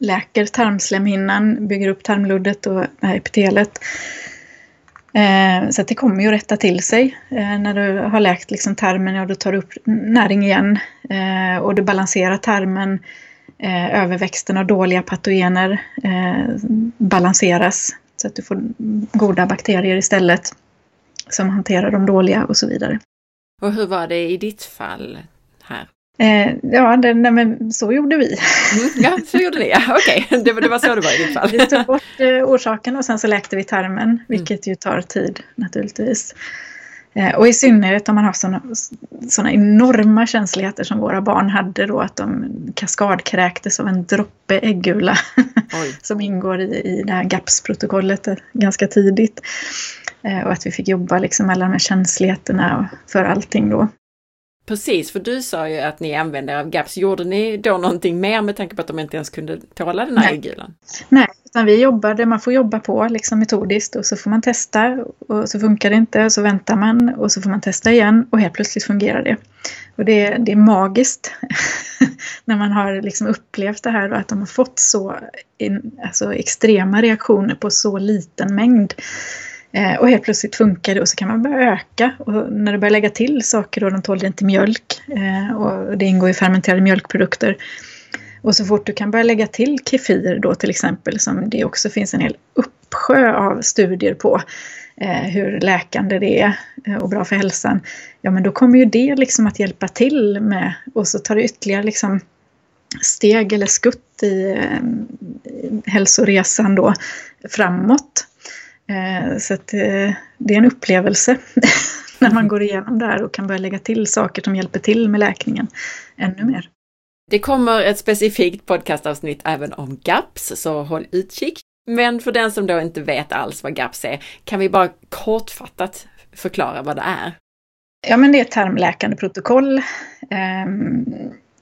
läker tarmslemhinnan, bygger upp tarmluddet och epitelet. Eh, så det kommer ju att rätta till sig. Eh, när du har läkt liksom tarmen, ja, då tar du upp näring igen eh, och du balanserar tarmen. Eh, överväxten av dåliga patogener eh, balanseras så att du får goda bakterier istället som hanterar de dåliga och så vidare. Och hur var det i ditt fall här? Eh, ja, det, nej, men så gjorde vi. Mm, ja, så gjorde ni, ja. Okej, okay. det, det, var så det var i ditt fall. vi tog bort eh, orsaken och sen så läkte vi tarmen, vilket mm. ju tar tid naturligtvis. Eh, och i synnerhet om man har sådana enorma känsligheter som våra barn hade då, att de kaskadkräktes av en droppe äggula *laughs* som ingår i, i det här GAPS-protokollet eh, ganska tidigt. Eh, och att vi fick jobba liksom alla de här känsligheterna för allting då. Precis, för du sa ju att ni använde er av GAPS. Gjorde ni då någonting mer med tanke på att de inte ens kunde tåla den här äggulan? Nej, utan vi jobbade, man får jobba på liksom metodiskt och så får man testa och så funkar det inte och så väntar man och så får man testa igen och helt plötsligt fungerar det. Och det, det är magiskt *laughs* när man har liksom upplevt det här och att de har fått så in, alltså extrema reaktioner på så liten mängd. Eh, och helt plötsligt funkar det och så kan man börja öka. Och när du börjar lägga till saker och de tål inte mjölk eh, och det ingår i fermenterade mjölkprodukter. Och så fort du kan börja lägga till kefir då till exempel, som det också finns en hel uppsjö av studier på eh, hur läkande det är eh, och bra för hälsan, ja men då kommer ju det liksom att hjälpa till med och så tar det ytterligare liksom steg eller skutt i eh, hälsoresan då framåt. Eh, så att eh, det är en upplevelse *laughs* när man går igenom det här och kan börja lägga till saker som hjälper till med läkningen ännu mer. Det kommer ett specifikt podcastavsnitt även om GAPS, så håll utkik. Men för den som då inte vet alls vad GAPS är, kan vi bara kortfattat förklara vad det är? Ja, men det är ett tarmläkande protokoll. Ehm,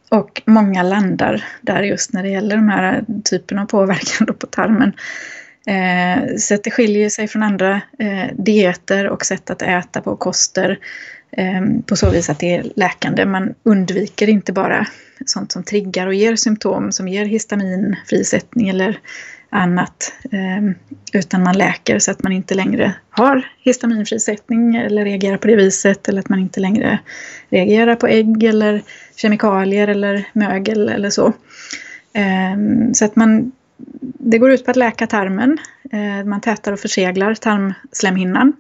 och många landar där just när det gäller de här typen av påverkan på tarmen. Eh, så att det skiljer sig från andra eh, dieter och sätt att äta på, koster. Eh, på så vis att det är läkande. Man undviker inte bara sånt som triggar och ger symptom som ger histaminfrisättning eller annat. Eh, utan man läker så att man inte längre har histaminfrisättning eller reagerar på det viset eller att man inte längre reagerar på ägg eller kemikalier eller mögel eller så. Eh, så att man det går ut på att läka tarmen. Eh, man tätar och förseglar tarmslemhinnan.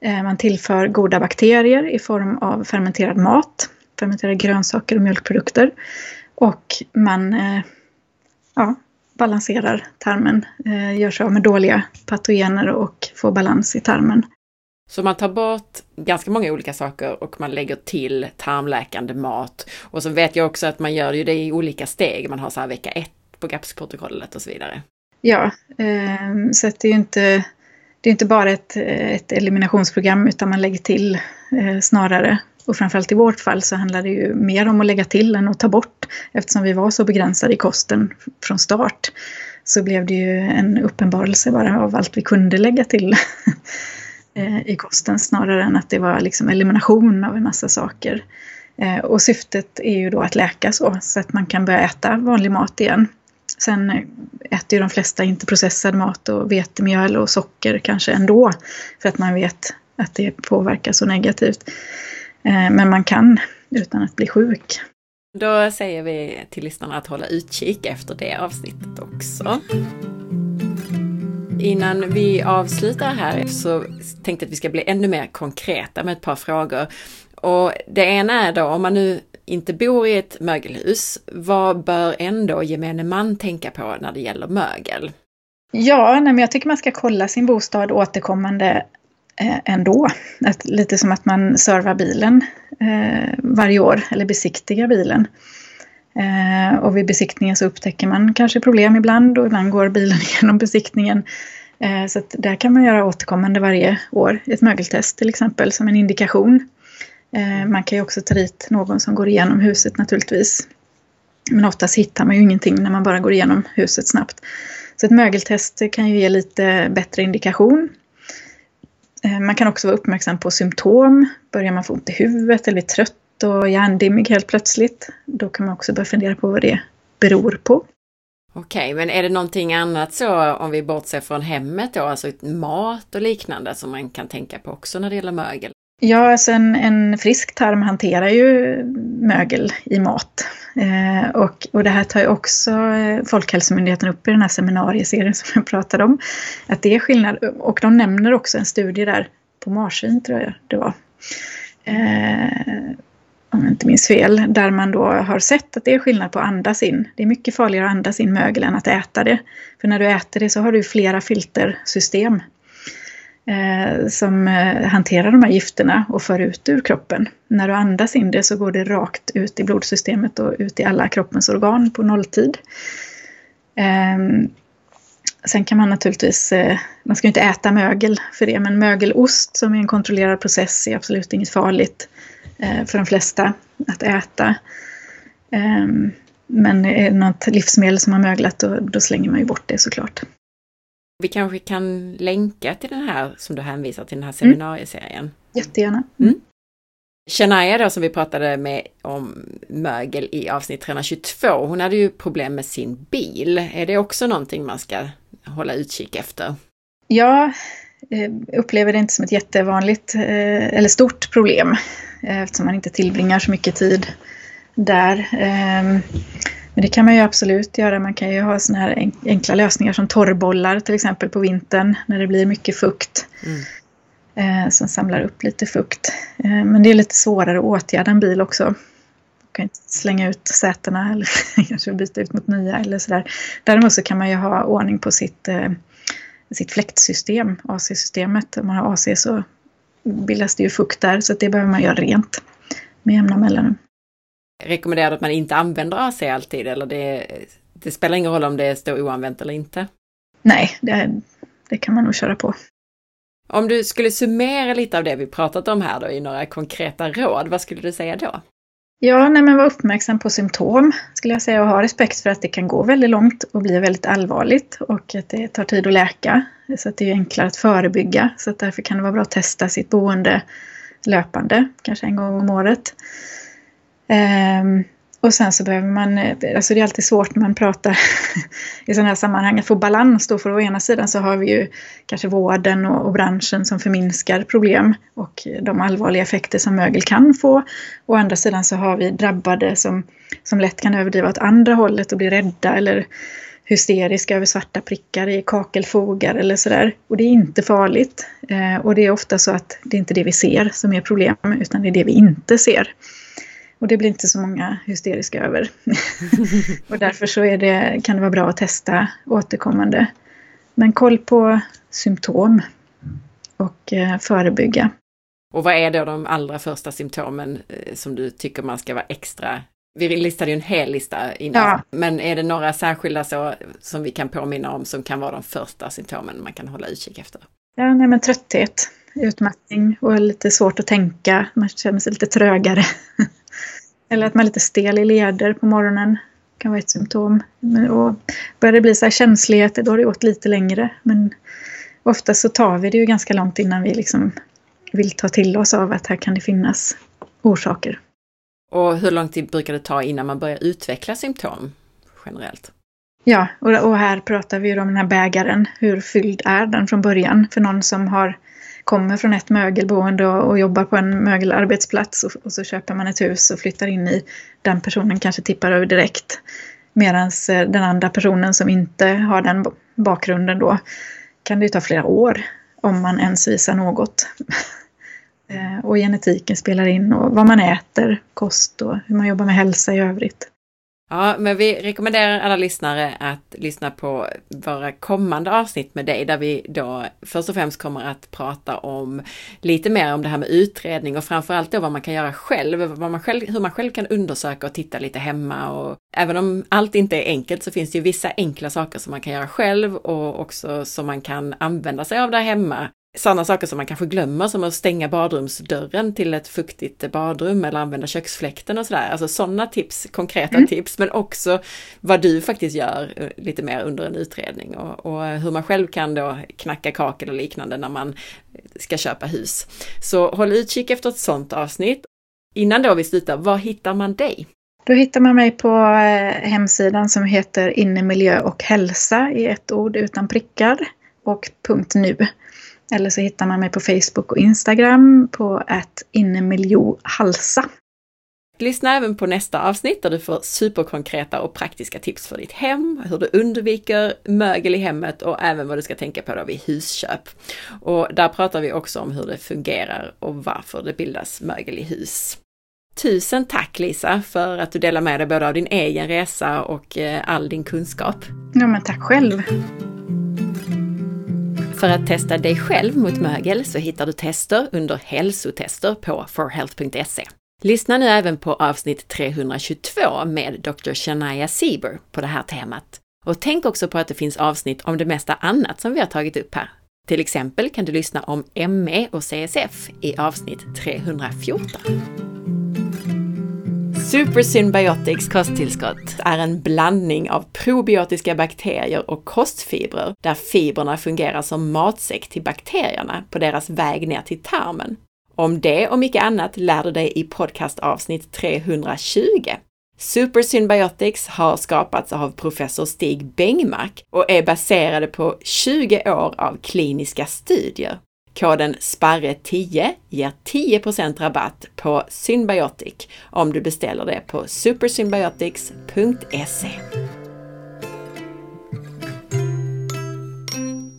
Eh, man tillför goda bakterier i form av fermenterad mat, fermenterade grönsaker och mjölkprodukter. Och man eh, ja, balanserar tarmen, gör sig av med dåliga patogener och får balans i tarmen. Så man tar bort ganska många olika saker och man lägger till tarmläkande mat. Och så vet jag också att man gör det i olika steg. Man har så här vecka 1 på GAPS-protokollet och så vidare. Ja, eh, så det är ju inte, det är inte bara ett, ett eliminationsprogram utan man lägger till eh, snarare. Och framförallt i vårt fall så handlar det ju mer om att lägga till än att ta bort. Eftersom vi var så begränsade i kosten från start så blev det ju en uppenbarelse bara av allt vi kunde lägga till *laughs* eh, i kosten snarare än att det var liksom elimination av en massa saker. Eh, och syftet är ju då att läka så, så att man kan börja äta vanlig mat igen. Sen äter ju de flesta inte processad mat och vetemjöl och socker kanske ändå. För att man vet att det påverkar så negativt. Eh, men man kan utan att bli sjuk. Då säger vi till lyssnarna att hålla utkik efter det avsnittet också. Innan vi avslutar här så tänkte jag att vi ska bli ännu mer konkreta med ett par frågor. Och det ena är då om man nu inte bor i ett mögelhus, vad bör ändå gemene man tänka på när det gäller mögel? Ja, nej, men jag tycker man ska kolla sin bostad återkommande eh, ändå. Att, lite som att man servar bilen eh, varje år eller besiktigar bilen. Eh, och vid besiktningen så upptäcker man kanske problem ibland och ibland går bilen *laughs* igenom besiktningen. Eh, så att där kan man göra återkommande varje år. Ett mögeltest till exempel som en indikation. Eh, man kan ju också ta dit någon som går igenom huset naturligtvis. Men oftast hittar man ju ingenting när man bara går igenom huset snabbt. Så ett mögeltest kan ju ge lite bättre indikation. Eh, man kan också vara uppmärksam på symptom. Börjar man få ont i huvudet eller bli trött och hjärndimmig helt plötsligt, då kan man också börja fundera på vad det beror på. Okej, men är det någonting annat så om vi bortser från hemmet då, alltså mat och liknande som man kan tänka på också när det gäller mögel? Ja, alltså en, en frisk tarm hanterar ju mögel i mat. Eh, och, och det här tar ju också eh, Folkhälsomyndigheten upp i den här seminarieserien som jag pratade om. Att det är skillnad, och de nämner också en studie där på marsvin tror jag det var. Eh, om jag inte minns fel, där man då har sett att det är skillnad på att andas in. Det är mycket farligare att andas in mögel än att äta det. För när du äter det så har du flera filtersystem Eh, som eh, hanterar de här gifterna och för ut ur kroppen. När du andas in det så går det rakt ut i blodsystemet och ut i alla kroppens organ på nolltid. Eh, sen kan man naturligtvis, eh, man ska inte äta mögel för det, men mögelost som är en kontrollerad process är absolut inget farligt eh, för de flesta att äta. Ehm, men är det något livsmedel som har möglat då, då slänger man ju bort det såklart. Vi kanske kan länka till den här som du hänvisar till, den här seminarieserien. Mm. Jättegärna. Mm. Shania då som vi pratade med om mögel i avsnitt 322, hon hade ju problem med sin bil. Är det också någonting man ska hålla utkik efter? Ja, eh, upplever det inte som ett jättevanligt eh, eller stort problem eh, eftersom man inte tillbringar så mycket tid där. Men det kan man ju absolut göra. Man kan ju ha såna här enkla lösningar som torrbollar till exempel på vintern när det blir mycket fukt. Mm. Eh, som samlar upp lite fukt. Eh, men det är lite svårare att åtgärda en bil också. Man kan inte slänga ut sätena *laughs* eller kanske byta ut mot nya eller sådär. Däremot så kan man ju ha ordning på sitt, eh, sitt fläktsystem, AC-systemet. Om man har AC så bildas det ju fukt där så det behöver man göra rent med jämna mellanrum. Rekommenderar du att man inte använder AC alltid eller det, det spelar ingen roll om det står oanvänt eller inte? Nej, det, det kan man nog köra på. Om du skulle summera lite av det vi pratat om här då i några konkreta råd, vad skulle du säga då? Ja, nej, men var uppmärksam på symptom skulle jag säga och ha respekt för att det kan gå väldigt långt och bli väldigt allvarligt och att det tar tid att läka. Så att det är enklare att förebygga. Så att därför kan det vara bra att testa sitt boende löpande, kanske en gång om året. Um, och sen så behöver man, eh, alltså det är alltid svårt när man pratar *laughs* i sådana här sammanhang att få balans då. För å ena sidan så har vi ju kanske vården och, och, branschen som förminskar problem och de allvarliga effekter som mögel kan få. Å andra sidan så har vi drabbade som, som lätt kan överdriva åt andra hållet och bli rädda eller hysteriska över svarta prickar i kakelfogar eller sådär. Och det är inte farligt. Eh, och det är ofta så att det är inte det vi ser som är problem utan det är det vi inte ser. Och det blir inte så många hysteriska över. *laughs* *laughs* och därför så är det, kan det vara bra att testa återkommande. Men koll på symptom och eh, förebygga. Och vad är då de allra första symptomen eh, som du tycker man ska vara extra vi listade ju en hel lista innan, ja. men är det några särskilda så som vi kan påminna om som kan vara de första symptomen man kan hålla utkik efter? Ja, nej, men trötthet, utmattning och lite svårt att tänka, man känner sig lite trögare. *laughs* Eller att man är lite stel i leder på morgonen. kan vara ett symptom. Och börjar det bli så här känsligheter då har det gått lite längre. Men ofta så tar vi det ju ganska långt innan vi liksom vill ta till oss av att här kan det finnas orsaker. Och hur lång tid brukar det ta innan man börjar utveckla symptom generellt? Ja, och, här pratar vi ju om den här bägaren. Hur fylld är den från början? För någon som har kommer från ett mögelboende och, jobbar på en mögelarbetsplats och, och, så köper man ett hus och flyttar in i. Den personen kanske tippar över direkt. Medan eh, den andra personen som inte har den bakgrunden då kan det ta flera år om man ens visar något. *laughs* Eh, och genetiken spelar in och vad man äter, kost och hur man jobbar med hälsa i övrigt. Ja, men vi rekommenderar alla lyssnare att lyssna på våra kommande avsnitt med dig, där vi då först och främst kommer att prata om lite mer om det här med utredning och framförallt då vad man kan göra själv, vad man själv, hur man själv kan undersöka och titta lite hemma och även om allt inte är enkelt så finns det ju vissa enkla saker som man kan göra själv och också som man kan använda sig av där hemma sådana saker som man kanske glömmer som att stänga badrumsdörren till ett fuktigt badrum eller använda köksfläkten och sådär. Alltså sådana tips, konkreta mm. tips, men också vad du faktiskt gör eh, lite mer under en utredning och, och, hur man själv kan då knacka kakel och liknande när man ska köpa hus. Så håll utkik efter ett sådant avsnitt. Innan då vi slutar, var hittar man dig? Då hittar man mig på eh, hemsidan som heter Innemiljö och hälsa i ett ord utan prickar och punkt .nu. Eller så hittar man mig på Facebook och Instagram på att innemiljohalsa. Lyssna även på nästa avsnitt där du får superkonkreta och praktiska tips för ditt hem, hur du undviker mögel i hemmet och även vad du ska tänka på då vid husköp. Och där pratar vi också om hur det fungerar och varför det bildas mögel i hus. Tusen tack Lisa för att du delar med dig både av din egen resa och eh, all din kunskap. Ja men tack själv! För att testa dig själv mot mögel så hittar du tester under hälsotester på forhealth.se. Lyssna nu även på avsnitt 322 med Dr. Shania Sieber på det här temat. Och tänk också på att det finns avsnitt om det mesta annat som vi har tagit upp här. Till exempel kan du lyssna om ME och CSF i avsnitt 314. Supersymbiotics kosttillskott är en blandning av probiotiska bakterier och kostfibrer där fibrerna fungerar som matsäck till bakterierna på deras väg ner till tarmen. Om det och mycket annat lär du dig i podcastavsnitt 320. Supersymbiotics har skapats av professor Stig Bengmark och är baserade på 20 år av kliniska studier. Koden SPARRE10 ger 10% rabatt på Synbiotic om du beställer det på supersymbiotics.se.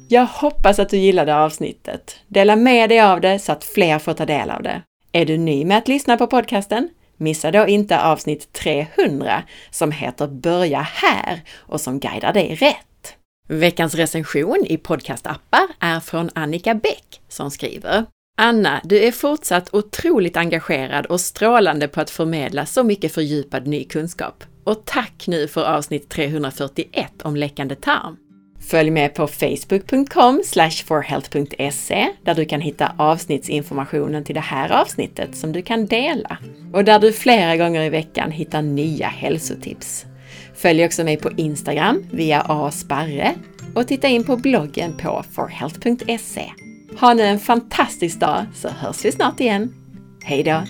Jag hoppas att du gillade avsnittet. Dela med dig av det så att fler får ta del av det. Är du ny med att lyssna på podcasten? Missa då inte avsnitt 300 som heter Börja här och som guidar dig rätt. Veckans recension i podcastappar är från Annika Bäck som skriver Anna, du är fortsatt otroligt engagerad och strålande på att förmedla så mycket fördjupad ny kunskap. Och tack nu för avsnitt 341 om läckande tarm. Följ med på facebook.com forhealth.se där du kan hitta avsnittsinformationen till det här avsnittet som du kan dela och där du flera gånger i veckan hittar nya hälsotips. Följ också mig på Instagram via asparre och titta in på bloggen på forhealth.se. Ha nu en fantastisk dag så hörs vi snart igen. Hej då!